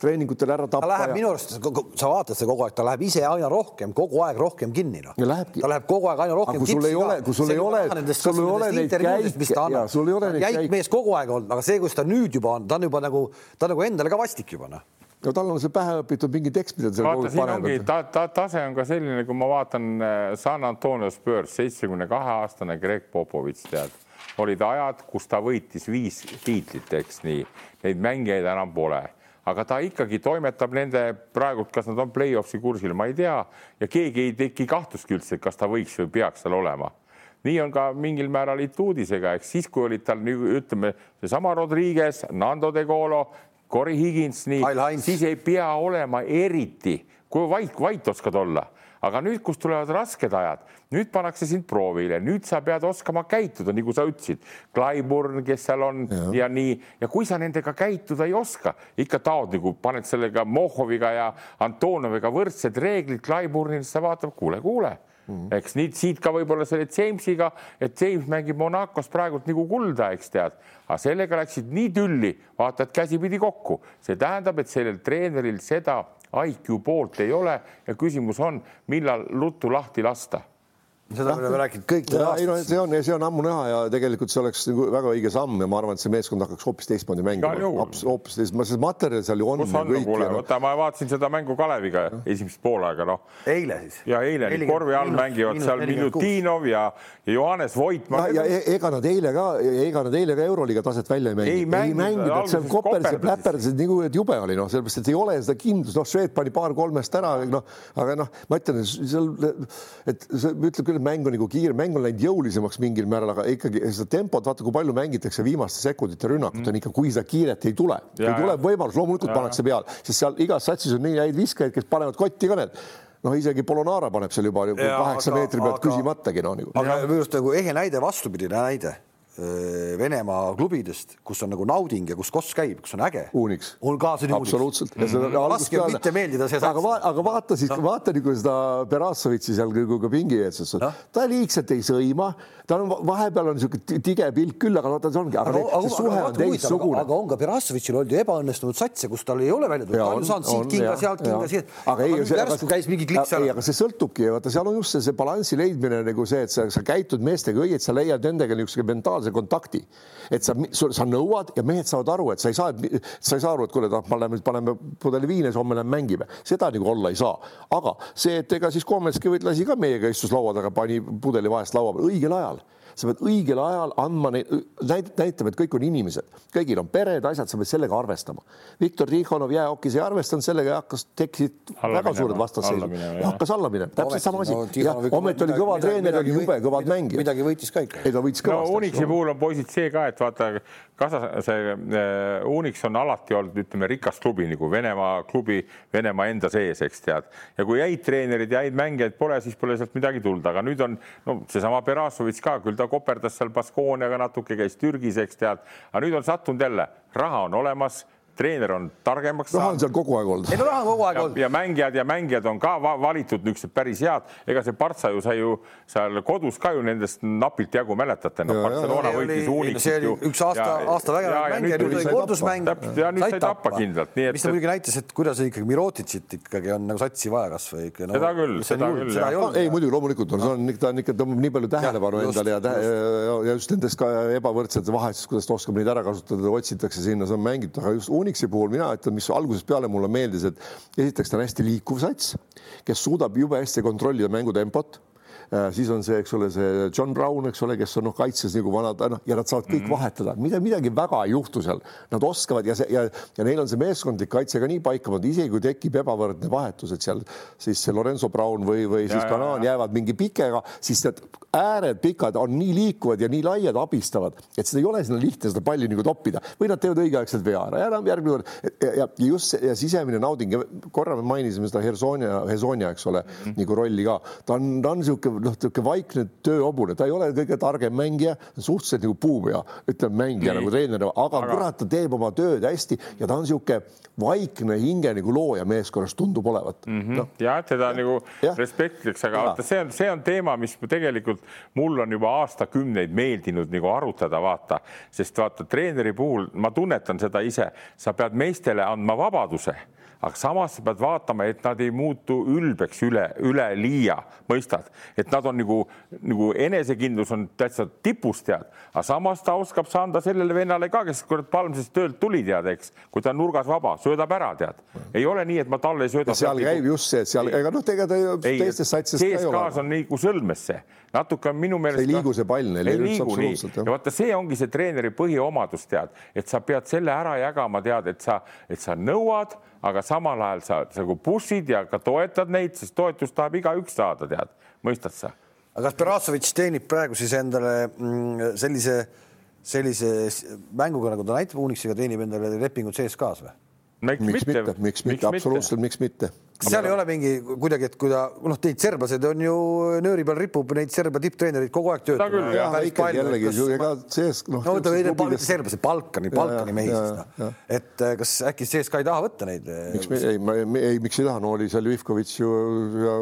Speaker 3: treeningutel ära tappa.
Speaker 1: ta läheb ja... minu arust, sa vaatad seda kogu aeg, ta läheb ise aina rohkem, kogu aeg rohkem kinni, noh. ta läheb kogu aeg aina rohkem.
Speaker 3: kui sul ei ole, kui sul ei ole, sul ei ole neid käike, sul ei ole neid
Speaker 1: käike. mees kogu aeg olnud, aga see, kus ta nüüd juba on, ta on juba nagu, ta on nagu endale ka vastik juba, noh
Speaker 3: no tal on see pähe õpitud mingi tekst, mida ta seal
Speaker 2: kogu aeg paneb. ta, ta tase on ka selline, kui ma vaatan äh, San Antonio Spurs, seitsmekümne kahe aastane Greg Popovitš, tead, olid ajad, kus ta võitis viis tiitlit, eks nii, neid mängijaid enam pole aga ta ikkagi toimetab nende praegult, kas nad on play-off'i kursil, ma ei tea. Ja keegi ei teki kahtlustki üldse, kas ta võiks või peaks seal olema. nii on ka mingil määral Ituudisega, ehk siis, kui olid tal ütleme, seesama Rodriguez, Nando de Colo, Cory Higins, nii, siis ei pea olema eriti, kui vait, vait oskad olla aga nüüd, kus tulevad rasked ajad, nüüd pannakse sind proovile, nüüd sa pead oskama käituda, nagu sa ütlesid, Clyburn, kes seal on ja, ja nii. Ja kui sa nendega käituda ei oska, ikka taod nagu paned sellega Mohhoviga ja Antonoviga võrdsed reeglid Clyburni, siis ta vaatab, kuule, kuule. Mm -hmm. eks nii siit ka võib-olla selle Jamesiga, et James mängib Monacos praegult nagu kulda, eks tead, aga sellega läksid nii tülli, vaata, et käsipidi kokku, see tähendab, et sellel treeneril seda IQ poolt ei ole ja küsimus on, millal ruttu lahti lasta
Speaker 1: seda me oleme rääkinud kõik
Speaker 3: need aastad. ei no see on, see on ammu näha ja tegelikult see oleks nagu väga õige samm ja ma arvan, et see meeskond hakkaks hoopis teistmoodi mängima. hoopis teistmoodi, see materjal seal ju on.
Speaker 2: kus on, kuule, võta, ma vaatasin seda mängu Kaleviga esimest poolaega, noh.
Speaker 1: eile siis?
Speaker 2: ja eile korvi all mängivad seal Milutinov ja, ja Johannes Voit.
Speaker 3: ja e-, ega nad eile ka, ega nad eile ka Euroliiga taset välja ei mänginud. ei mänginud, et see koperdasid, pläperdasid nagu, et jube oli, noh, sellepärast et ei ole seda kindlust, noh, Šved pani paar-kolmest ära, noh, aga noh, ma ütlen, seal, et see ütleb küll, et mäng on nagu kiire, mäng on läinud jõulisemaks mingil määral, aga ikkagi seda tempot, vaata, kui palju mängitakse viimaste sekundite rünnakut mm. on ikka, kui seda kiiret ei tule. kui tuleb võimalus, loomulikult ja. pannakse peale, sest seal igas satsis on nii häid viskajaid, kes panevad kotti ka need noh, isegi Polonara paneb seal juba kaheksa meetri pealt küsimatagi noh nagu.
Speaker 1: aga minu arust nagu ehe näide, vastupidine näide Venemaa klubidest, kus on nagu nauding ja kus koss käib, kus on äge.
Speaker 3: uuniks.
Speaker 1: on ka see
Speaker 3: absoluutselt mm. -hmm.
Speaker 1: raske on mitte meeldida see.
Speaker 3: aga, aga vaata siis no., vaata nagu seda Berassovitši seal nagu ka pingi ees, no. ta liigselt ei sõima, ta on vahepeal on niisugune tige pilk küll, aga vaata, see ongi, aga, aga see suhe on teistsugune.
Speaker 1: aga on ka Berassovitšil olnud ju ebaõnnestunud satse, kus tal ei ole välja tulnud, ta on saanud siit kinga, sealt kinga, siit.
Speaker 3: aga ei, järsku käis mingi klikk seal. aga see sõltubki, vaata, seal on just see, see balansi leidmine nagu see, et sa, sa käitud meestega õieti, sa leiad nendega niisuguse mentaalse kontakti. Et sa, sa nõuad ja mehed saavad aru, et sa ei saa, sa ei saa aru, et kuule, paneme, paneme pudeli viina, siis homme lähme mängime, seda nagu olla ei saa. aga see, et ega siis Kometski lasi ka meiega istus laua taga, pani pudeli vahest laua peal õigel ajal sa pead õigel ajal andma neid, näitama, et kõik on inimesed, kõigil on pered, asjad, sa pead sellega arvestama. Viktor Tihhonov jäähokis ei arvestanud sellega ja hakkas, tekkisid väga suured vastasseisud. hakkas alla minema, täpselt sama asi no,. ometi oli kõva treener, oli jube kõvad mängijad.
Speaker 1: midagi võitis ka ikka.
Speaker 3: ei, ta võitis kõvasti.
Speaker 2: no Unixi puhul on poisid see ka, et vaata, Kasa, see äh, Unix on alati olnud, ütleme, rikas klubi nagu Venemaa klubi, Venemaa enda sees, eks tead. ja kui häid treenereid ja häid mängijaid pole, siis pole sealt midagi tulnud, aga nüüd on no seesama Berasovitš ka, küll ta koperdas seal Baskooniaga natuke, käis Türgis, eks tead, aga nüüd on sattunud jälle, raha on olemas treener on targemaks
Speaker 3: saanud. raha on seal kogu aeg olnud.
Speaker 1: ei no raha on kogu aeg olnud.
Speaker 2: ja mängijad ja mängijad on ka valitud niisugused päris head, ega see Partsa ju sai ju seal kodus ka ju nendest napilt jagu mäletate, noh, Barcelona võitis Unixit
Speaker 1: ju. üks aasta, aasta vägev mängija, nüüd oli kordusmäng.
Speaker 2: täpselt ja nüüd sai tappa kindlalt,
Speaker 1: nii et. mis ta muidugi näitas, et kuidas ikkagi Mirotitšit ikkagi on nagu satsi vaja kasvõi ikka
Speaker 2: no,. seda küll, seda küll.
Speaker 3: ei muidugi loomulikult on, see on, ta on ikka tõmbab nii palju tähelepanu endale ja, ja just nendest ka ebavõrdsetes vahetustes, kuidas ta oskab neid ära kasutada, otsitakse sinna, see on mängitud, aga just Unixi puhul mina ütlen, mis algusest peale mulle meeldis, et esiteks ta on hästi liikuv sats, kes suudab jube hästi kontrollida mängutempot. Äh, siis on see, eks ole, see John Brown, eks ole, kes on noh, kaitses nagu vanad, noh, ja nad saavad kõik mm -hmm. vahetada, mida midagi väga ei juhtu seal. Nad oskavad ja see ja, ja neil on see meeskondlik kaitse ka nii paika pandud, isegi kui tekib ebavõrdne vahetus, et seal siis see Lorenzo Brown või, või siis Kanaan jäävad mingi pikega, siis need ääred pikad on nii liikuvad ja nii laiad, abistavad, et seda ei ole sinna lihtne seda palli nagu toppida või nad teevad õigeaegselt vea ära ja enam järgmine kord ja, ja, ja just see ja sisemine nauding ja korra me mainisime seda Hersonia, Hersonia, eks ole mm, -hmm. nagu rolli ka, ta on, ta on niisugune noh, niisugune vaikne tööhobune, ta ei ole kõige targem mängija, suhteliselt nagu puupea, ütleme mängija Nii. nagu treener, aga kurat, ta teeb oma tööd hästi ja ta on niisugune vaikne hinge nagu looja meeskonnas tundub olevat
Speaker 2: mm. -hmm. No. ja teda nagu respektiks, aga vaata, see on, see on teema, mis tegelikult mul on juba aastakümneid meeldinud nagu arutada, vaata, sest vaata treeneri puhul ma tunnetan seda ise, sa pead meestele andma vabaduse aga samas sa pead vaatama, et nad ei muutu ülbeks üle, üleliia, mõistad, et nad on nagu, nagu enesekindlus on täitsa tipus, tead, aga samas ta oskab sa anda sellele vennale ka, kes kurat palmsest töölt tuli, tead, eks, kui ta on nurgas vaba, söödab ära, tead. ei ole nii, et ma talle ei sööda.
Speaker 3: seal käib just see, et seal, ega noh, tegelikult teistes satsides
Speaker 2: ka ei ole. on nagu sõlmesse, natuke on minu meelest.
Speaker 3: ei liigu see pall neil.
Speaker 2: ei liigu nii ja vaata, see ongi see treeneri põhiomadus, tead, et sa pead selle ära jagama, tead, et sa, et sa nõuad aga samal ajal sa nagu push'id ja ka toetad neid, sest toetust tahab igaüks saada, tead, mõistad sa?
Speaker 1: aga kas Berassovitš teenib praegu siis endale mm, sellise, sellise mänguga, nagu ta näitab Unixiga, teenib endale lepingut CSKA-s või?
Speaker 3: miks mitte, miks mitte, absoluutselt, miks mitte
Speaker 1: kas seal ei ole mingi kuidagi, et kui ta noh, neid serblased on ju nööri peal ripub, neid Serbia tipptreenereid kogu aeg töötavad.
Speaker 3: jällegi, ega CS
Speaker 1: noh. no võtame mitte serblased, Balkani, Balkani mehi siis noh. et äh, kas äkki CSKA ei taha võtta neid?
Speaker 3: Äh, miks me ei, ma ei, miks ei taha, no oli seal Ivkovitš ju ja.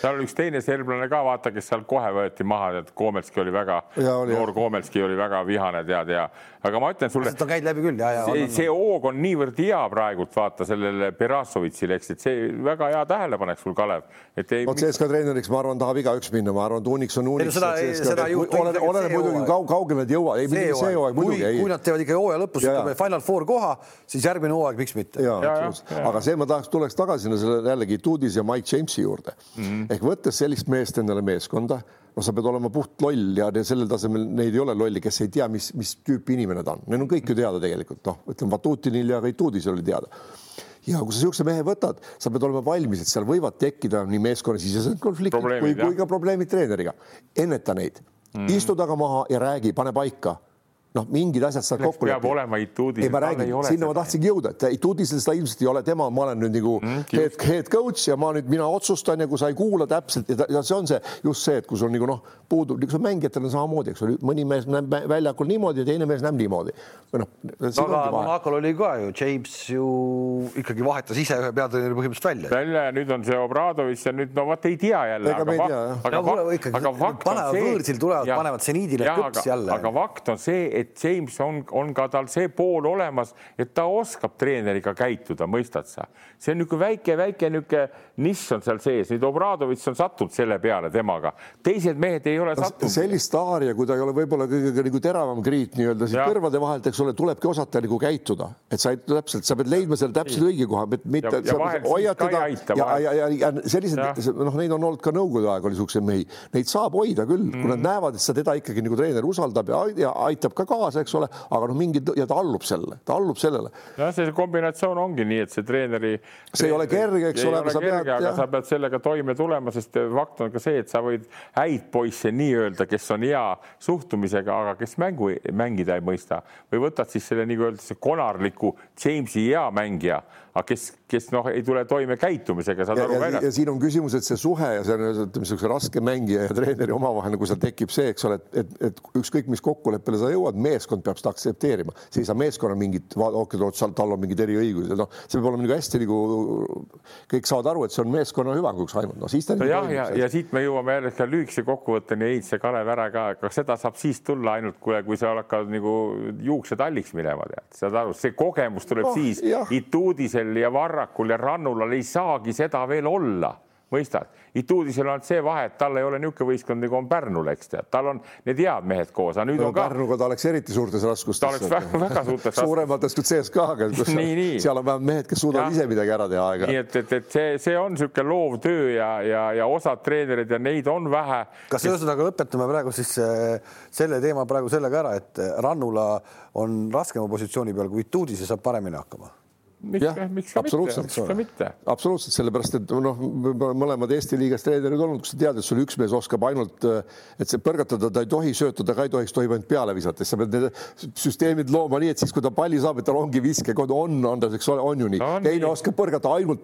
Speaker 2: seal oli üks teine serblane ka, vaata, kes seal kohe võeti maha, tead, Komelski oli väga, noor Komelski oli väga vihane, tead ja aga ma ütlen sulle.
Speaker 1: ta käib läbi küll ja, ja.
Speaker 2: see, see hoog on niivõrd hea praegult vaata sellele Berassovitšile, eks, et see väga hea tähelepanek sul, Kalev, et
Speaker 3: ei. vot CSKA treeneriks, ma arvan, tahab igaüks minna, ma arvan, et Unix on Unix. oleneb, oleneb muidugi kaug, kaugele nad jõuavad, ei mitte see hooaeg muidugi.
Speaker 1: kui nad teevad ikka hooaja lõpus, ütleme Final Four koha, siis järgmine hooaeg, miks mitte.
Speaker 3: aga see, ma tahaks, tuleks tagasi sinna selle jällegi Tudis ja Mike Jamesi juurde mm -hmm. ehk võttes sellist meest endale meeskonda no sa pead olema puht loll ja sellel tasemel neid ei ole lolli, kes ei tea, mis, mis tüüpi inimene ta on, neil on kõik ju teada tegelikult, noh, ütleme Batutinil ja Kaitudis oli teada ja kui sa niisuguse mehe võtad, sa pead olema valmis, et seal võivad tekkida nii meeskonnasisesed konfliktid kui, kui ka probleemid treeneriga. enneta neid mm, -hmm. istu taga maha ja räägi, pane paika noh, mingid asjad saad kokku
Speaker 2: leppida. peab olema Ituudis.
Speaker 3: ei, ma räägin, sinna ma tahtsingi jõuda, et Ituudis seda ilmselt ei ole, tema, ma olen nüüd nagu mm, head, head coach ja ma nüüd, mina otsustan ja kui sa ei kuula täpselt ja see on see just see, et kui sul nagu noh, puudub, nagu mängijatel on samamoodi, eks ole, mõni mees näeb väljakul niimoodi ja teine mees näeb niimoodi. või noh.
Speaker 1: aga Monacol oli ka ju, James ju ikkagi vahetas ise ühe peatreeneri põhimõtteliselt välja.
Speaker 2: välja ja nüüd on see Obradovic ja nüüd no vot ei tea jälle.
Speaker 1: aga, aga, aga, aga fakt on see. panevad võõrsil tulevad, panevad seniidile kõps jälle.
Speaker 2: aga fakt on see, et James on, on ka tal see pool olemas, et ta oskab treeneriga käituda, mõistad sa? see on niisugune väike-väike niisugune nišš on seal sees, nüüd Obradovitš on sattunud selle peale temaga, teised mehed ei ole sattunud.
Speaker 3: sellist staari ja kui ta ei ole võib-olla kõige nagu teravam kriit nii-öelda siis kõrvade vahelt, eks ole, tulebki osata nagu käituda, et sa ei, täpselt, sa pead leidma selle täpselt õige koha, mitte hoiad teda ja, ja, ja, ja sellised, noh, neid on olnud ka nõukogude aeg oli siukseid mehi, neid saab hoida küll mm., kui nad näevad, et sa teda ikkagi nagu treener usaldab ja, ja aitab ka kaasa, eks ole, aga noh, mingi ja ta allub sellele, ta allub sellele.
Speaker 2: jah, see kombinatsioon ongi nii, et see treeneri.
Speaker 3: see ei ole kerge, eks ole,
Speaker 2: sa pead. aga sa pead sellega toime tulema, sest fakt on ka see, et sa võid häid poisse nii-öelda, kes on hea suhtumisega, aga kes mängu mängida ei mõista või võtad siis selle öeldakse konarliku Jamesi hea mängija aga kes, kes noh, ei tule toime käitumisega, saad aru
Speaker 3: välja. ja siin on küsimus, et see suhe ja see on ütleme niisuguse raske mängija ja treeneri omavahel nagu seal tekib see, eks ole, et, et, et ükskõik, mis kokkuleppele sa jõuad, meeskond peab seda aktsepteerima, see ei saa meeskonnal mingit, okei, tal on mingid eriõigused, noh, see peab olema nagu hästi nagu kõik saavad aru, et see on meeskonna hüvanguks ainult, no siis ta.
Speaker 2: jah, ja, ja, ja siit me jõuame jälle ka lühikese kokkuvõtteni, Heits ja Kalev ära ka, aga seda saab siis tulla ainult, kuule, kui sa hakkad nagu juuksetalliks minema, tead, saad aru, see kogemus tuleb oh, siis. Ituudise Uudisel ja Varrakul ja Rannulal ei saagi seda veel olla, mõistad? Ituudisel on see vahe, et tal ei ole niisugune võistkond nagu on Pärnul, eks tead, tal on need head mehed koos, aga nüüd no, on ka.
Speaker 3: Pärnuga ta oleks eriti suurtes raskustes.
Speaker 2: ta oleks väga, väga suurtes raskustes.
Speaker 3: suuremates kui CSKA-ga, kus nii, nii. seal on vähemalt mehed, kes suudavad ise midagi ära teha.
Speaker 2: nii et, et, et see, see on niisugune loov töö ja, ja, ja osad treenerid ja neid on vähe.
Speaker 1: kas kes... ühesõnaga lõpetame praegu siis äh, selle teema praegu sellega ära, et Rannula on raskema positsiooni peal kui Ituudis ja saab paremini hakkama
Speaker 2: miks, miks ka mitte, miks ka mitte.
Speaker 3: absoluutselt, sellepärast et noh, mõlemad Eesti liigas treenerid olnud, kus sa tead, et sul üks mees oskab ainult, et see põrgatada ta ei tohi, söötada ka ei tohiks, tohib ainult peale visata, siis sa pead need süsteemid looma nii, et siis, kui ta palli saab, et tal ongi viskekond, on, Andres, eks ole, on ju nii. No,. teine oskab põrgata ainult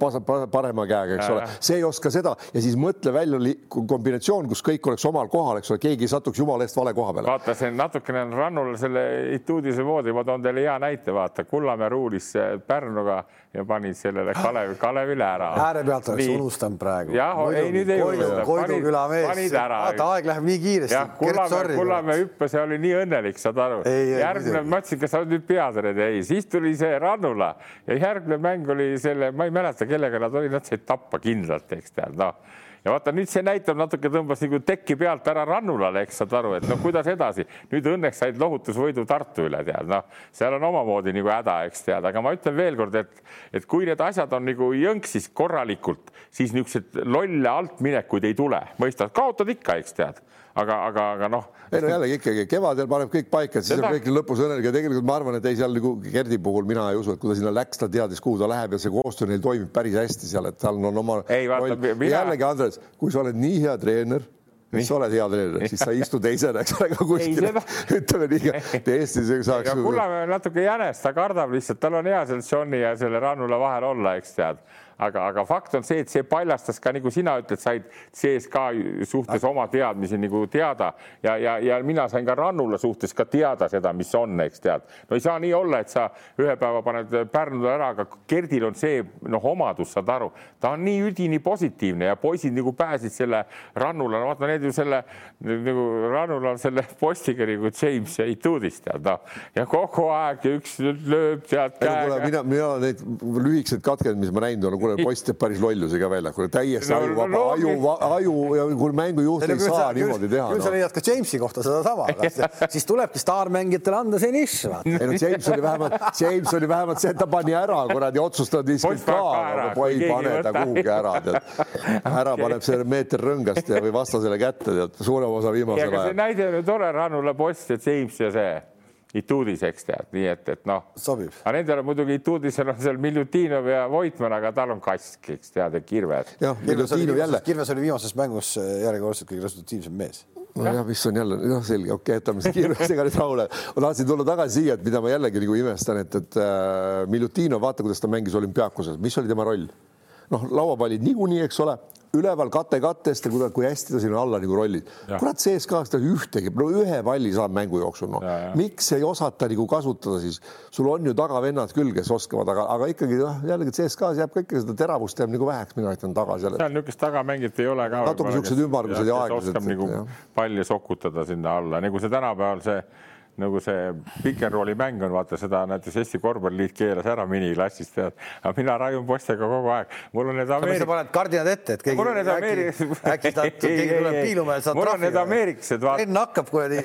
Speaker 3: parema käega, eks ole, see ei oska seda. Ja siis mõtle välja kombinatsioon, kus kõik oleks omal kohal, eks ole, keegi ei satuks jumala eest vale koha peale.
Speaker 2: vaata, see natukene on rannul selle etuudise moodi, ma toon teile hea näite, vaata, Kullamäe ruulis Pärnu Pärnuga ja panid sellele Kalev, Kalevile ära.
Speaker 1: ääre pealt oleks unustanud praegu.
Speaker 2: jah, ei nüüd ei
Speaker 1: unusta. Koidu küla mees. vaata, aeg läheb nii kiiresti.
Speaker 2: Kullamäe, Kullamäe hüppes ja oli nii õnnelik, saad aru. järgmine, ma ütlesin, kas sa oled nüüd peatreener, ei, siis tuli see Rannula ja järgmine mäng oli selle, ma ei mäleta, kellega nad olid, nad said tappa kindlalt, eks tead, noh ja vaata nüüd see näitab natuke tõmbas nagu tekki pealt ära rannulale, eks saad aru, et noh, kuidas edasi. nüüd õnneks said lohutusvõidu Tartu üle, tead, noh, seal on omamoodi nagu häda, eks tead, aga ma ütlen veelkord, et, et kui need asjad on nagu jõnksis korralikult, siis niisuguseid lolle altminekuid ei tule, mõistad, kaotad ikka, eks tead aga, aga, aga noh.
Speaker 3: ei no jällegi ikkagi kevadel paneb kõik paika, siis Seda... on kõik lõpus õnnelik ja tegelikult ma arvan, et ei seal nagu Gerdi puhul mina ei usu, et kui ta sinna läks, ta teadis, kuhu ta läheb ja see koostöö neil toimib päris hästi seal, et tal on oma. Mina... jällegi, Andres, kui sa oled nii hea treener mis sa oled hea treener, siis sa ei istu teisena, eks ole, ka kuskil. ütleme nii, et Eestis saaks.
Speaker 2: Kullamäe natuke jänes, ta kardab lihtsalt, tal on hea seal Johni ja selle Rannula vahel olla, eks tead aga, aga fakt on see, et see paljastas ka nagu sina ütled, said CSKA suhtes oma teadmisi nagu teada ja, ja, ja mina sain ka Rannula suhtes ka teada seda, mis on, eks tead. no ei saa nii olla, et sa ühe päeva paned Pärnule ära, aga Gerdil on see noh, omadus, saad aru, ta on nii üdini positiivne ja poisid nagu pääsesid selle Rannula, no vaata need ju selle nagu Rannula on selle postiga nagu James ja Ituudist tead noh ja kogu aeg üks lööb sealt käega.
Speaker 3: mina, mina neid lühikesed katked, mis ma näinud olen kuule, poiss teeb päris lollusi ka välja, kuule täiesti no, ajuvaba no, aju, aju ja kuule mängujuht ei saa niimoodi teha.
Speaker 1: küll sa leiad ka Jamesi kohta sedasama, siis tulebki staarmängijatele anda see nišš.
Speaker 3: ei no James oli vähemalt, James oli vähemalt see, et ta pani ära kuradi otsustanud viskad ka, aga ei pane ta kuhugi ära, tead. ära paneb selle meeter rõngast ja, või vastasele kätte, tead, suurem osa viimasel ajal.
Speaker 2: see näide ju tore, Rannula post ja James ja see Ituudis, eks tead, nii et, et noh. aga nendel on muidugi Ituudisel on seal Miljutinov ja Voitmann, aga tal on kask, eks tead, ja Kirved.
Speaker 1: jah, Miljutinov jälle. Kirves oli viimases mängus äh, järjekordselt kõige resultatiivsem mees
Speaker 3: nojah, mis on jälle, noh, selge, okei okay,, jätame see Kirvesega nüüd rahule. ma tahtsin tulla tagasi siia, et mida ma jällegi nagu imestan, et, et äh, Miljutinov, vaata, kuidas ta mängis olümpiaakuses, mis oli tema roll? noh, lauapallid niikuinii, eks ole, üleval kate kattest ja kurat, kui hästi ta sinna alla nagu rollib. kurat, CSKA-st ta ühtegi, no ühe palli saab mängu jooksul, noh. miks ei osata nagu kasutada siis? sul on ju tagavennad küll, kes oskavad, aga, aga ikkagi noh, jällegi CSKA-s jääb ka ikka seda teravust jääb nagu väheks, mina ütlen tagasi
Speaker 2: seal niisugust tagamängijat ei ole ka.
Speaker 3: natuke niisugused ümmargused ja aeglased.
Speaker 2: oskab nagu palli sokutada sinna alla, nagu see tänapäeval see nagu see pikenrooli mäng on, vaata seda näiteks Eesti Korvpalliliit keelas ära miniklassist, tead. aga mina raiun poistega kogu aeg, mul on need
Speaker 1: Ameerik.... sa paned kardinad ette, et keegi. mul on need Ameerik. äkki ta, keegi tuleb piiluma ja saad
Speaker 2: trahvi. mul on need ameeriklased,
Speaker 1: enne hakkab kuradi,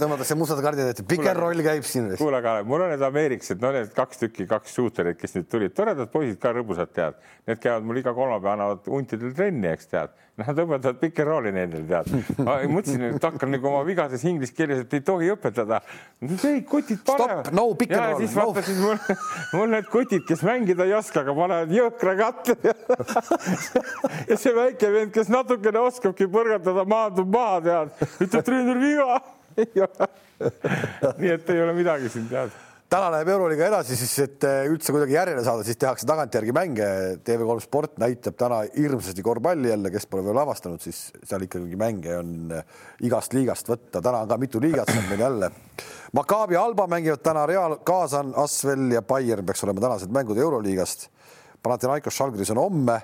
Speaker 1: tõmmatakse mustad kardinad ette, pikenroll käib siin.
Speaker 2: kuule, aga mul on need ameeriklased, no need kaks tükki, kaks suuterit, kes nüüd tulid, toredad poisid ka rõbusad, tead. Need käivad mul iga kolmapäev, annavad huntidel trenni, eks tead. Nad õpetavad pikenrooli nendel, tead. ma mõtlesin, et hakkan nagu oma vigases inglise keeles, et ei tohi õpetada. Ei, kutid panevad.
Speaker 1: no pick and roll.
Speaker 2: siis no. vaata, siis mul, mul need kutid, kes mängida ei oska, aga panevad jõhkra katte ja see väike vend, kes natukene oskabki põrgatada, maandub maha, tead, ütleb treener viga nii et ei ole midagi siin tead
Speaker 1: täna läheb Euroliiga edasi, siis et eh, üldse kuidagi järjele saada, siis tehakse tagantjärgi mänge. TV3 Sport näitab täna hirmsasti korvpalli jälle, kes pole veel avastanud, siis seal ikkagi mänge on eh, igast liigast võtta. täna on ka mitu liigat seal meil jälle. Maccabi Alba mängivad täna Real, Kaasan, Asvel ja Bayern peaks olema tänased mängud Euroliigast. Panathinaikos Žalgiris on homme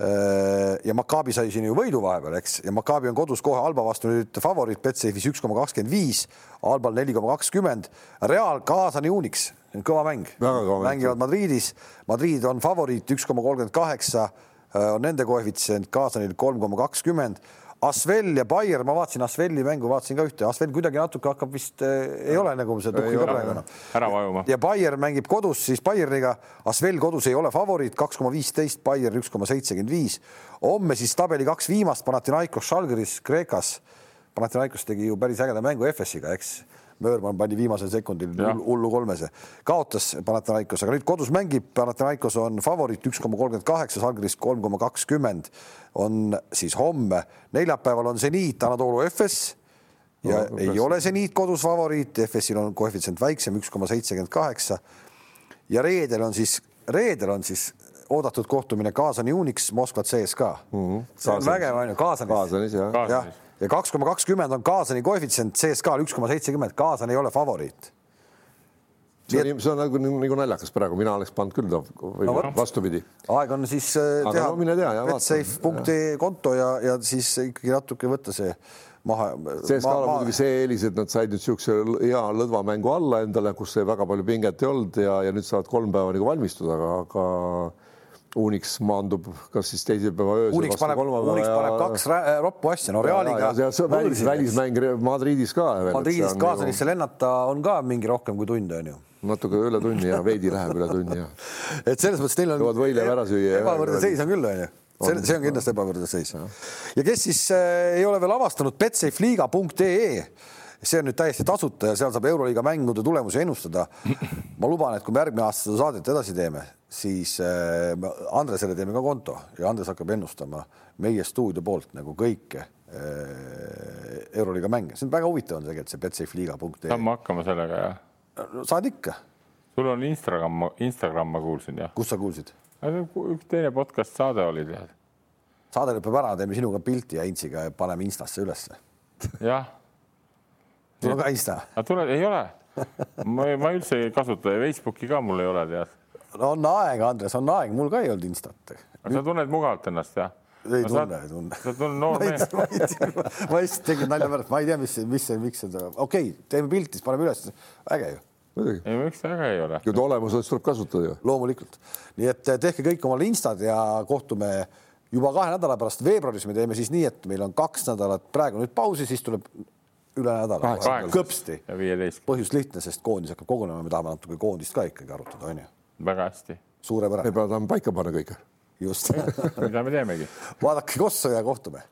Speaker 1: ja Maccabi sai siin ju võidu vahepeal, eks, ja Maccabi on kodus kohe Alba vastu. Nüüd favoriit Betsafe'is üks koma kakskümmend viis, Albal neli koma kakskümmend. Real Kaasani Unix, kõva mäng, mängivad Madridis, Madrid on favoriit üks koma kolmkümmend kaheksa, äh, on nende koefitsient, Kaasanil kolm koma kakskümmend Asvel ja Bayer, ma vaatasin Asveli mängu, vaatasin ka ühte, Asvel kuidagi natuke hakkab vist äh,, ei ole nagu see tuhhi ka praegu enam.
Speaker 2: ära vajuma.
Speaker 1: ja Bayer mängib kodus siis Bayerniga, Asvel kodus ei ole favoriit, kaks koma viisteist, Bayer üks koma seitsekümmend viis. homme siis tabeli kaks viimast, Panathinaikos Žalgiris Kreekas. Panathinaikos tegi ju päris ägeda mängu EFS-iga, eks Möörmann pani viimasel sekundil hullu kolmese, kaotas Panathinaikos, aga nüüd kodus mängib, Panathinaikos on favoriit üks koma kolmkümmend kaheksa, Žalgiris kolm koma kakskümmend on siis homme. neljapäeval on seniit Anatoolu FS ja no, ei ole seniit kodus favoriit, FS-il on koefitsient väiksem, üks koma seitsekümmend kaheksa. ja reedel on siis, reedel on siis oodatud kohtumine Kaasani Unix, Moskva CSKA mm. -hmm. see on vägev on ju, Kaasanis.
Speaker 3: Kaasanis jah
Speaker 1: ja. ja ja kaks koma kakskümmend on Kaasani koefitsient, CSKA-l üks koma seitsekümmend, Kaasan ei ole favoriit.
Speaker 3: see on, see on nagu, nagu naljakas praegu, mina oleks pannud küll või no, vastupidi.
Speaker 1: aeg on siis äh, teha no, betsafe.ee konto ja, ja siis ikkagi natuke võtta see maha.
Speaker 3: CSKA-l on muidugi see eelis, et nad said nüüd niisuguse hea lõdva mängu alla endale, kus väga palju pinget ei olnud ja, ja nüüd saavad kolm päeva nagu valmistuda, aga, aga Unix maandub kas siis teisipäeva öösel.
Speaker 1: Unix paneb, Unix paneb kaks roppu asja, no Realiga.
Speaker 3: välis, välismäng Madridis ka.
Speaker 1: Madridist Kaasanisse ju... lennata on ka mingi rohkem kui tund, on ju.
Speaker 3: natuke üle tunni ja veidi läheb üle tunni ja.
Speaker 1: et selles mõttes neil on.
Speaker 3: jõuad võileiva ära süüa.
Speaker 1: ebavõrdne seis on küll, on ju see, see on kindlasti ebavõrdne seis. ja kes siis äh, ei ole veel avastanud betsafeliiga.ee see on nüüd täiesti tasuta ja seal saab Euroliiga mängude tulemusi ennustada. ma luban, et kui me järgmine aasta seda saadet edasi teeme, siis äh, Andresele teeme ka konto ja Andres hakkab ennustama meie stuudio poolt nagu kõike äh, Euroliiga mänge, see on väga huvitav on tegelikult see betsafeliiga.ee.
Speaker 2: saame hakkama sellega jah?
Speaker 1: saad ikka.
Speaker 2: sul on Instagram, Instagram ma kuulsin jah.
Speaker 1: kus sa kuulsid?
Speaker 2: üks teine podcast saade oli tead.
Speaker 1: saade lõpeb ära, teeme sinuga pilti ja Intsiga ja paneme Instasse ülesse.
Speaker 2: jah
Speaker 1: on ka Insta?
Speaker 2: tule, ei ole. ma, ma üldse ei kasuta ja Facebooki ka mul ei ole, tead.
Speaker 1: no on aeg, Andres, on aeg, mul ka ei olnud Instat.
Speaker 2: aga sa tunned mugavalt ennast, jah?
Speaker 1: ei tunne, ei tunne.
Speaker 2: sa tunned noor mees.
Speaker 1: ma lihtsalt tegin nalja pärast, ma ei tea, mis, mis see, miks seda, okei okay,, teeme pilti, siis paneme üles, äge ju
Speaker 2: ei, miks äge ei ole?
Speaker 3: kui ta olemas on, siis tuleb kasutada ju.
Speaker 1: loomulikult, nii et eh, tehke kõik omale instad ja kohtume juba kahe nädala pärast veebruaris me teeme siis nii, et meil on kaks nädalat praegu nüüd pausi, siis tuleb üle nädala. kõpsti. põhjus lihtne, sest koondis hakkab kogunema, me tahame natuke koondist ka ikkagi arutada, onju.
Speaker 2: väga hästi.
Speaker 1: suurepärane.
Speaker 3: me tahame paika panna kõike.
Speaker 1: just
Speaker 2: mida me teemegi.
Speaker 1: vaadake Kossa ja kohtume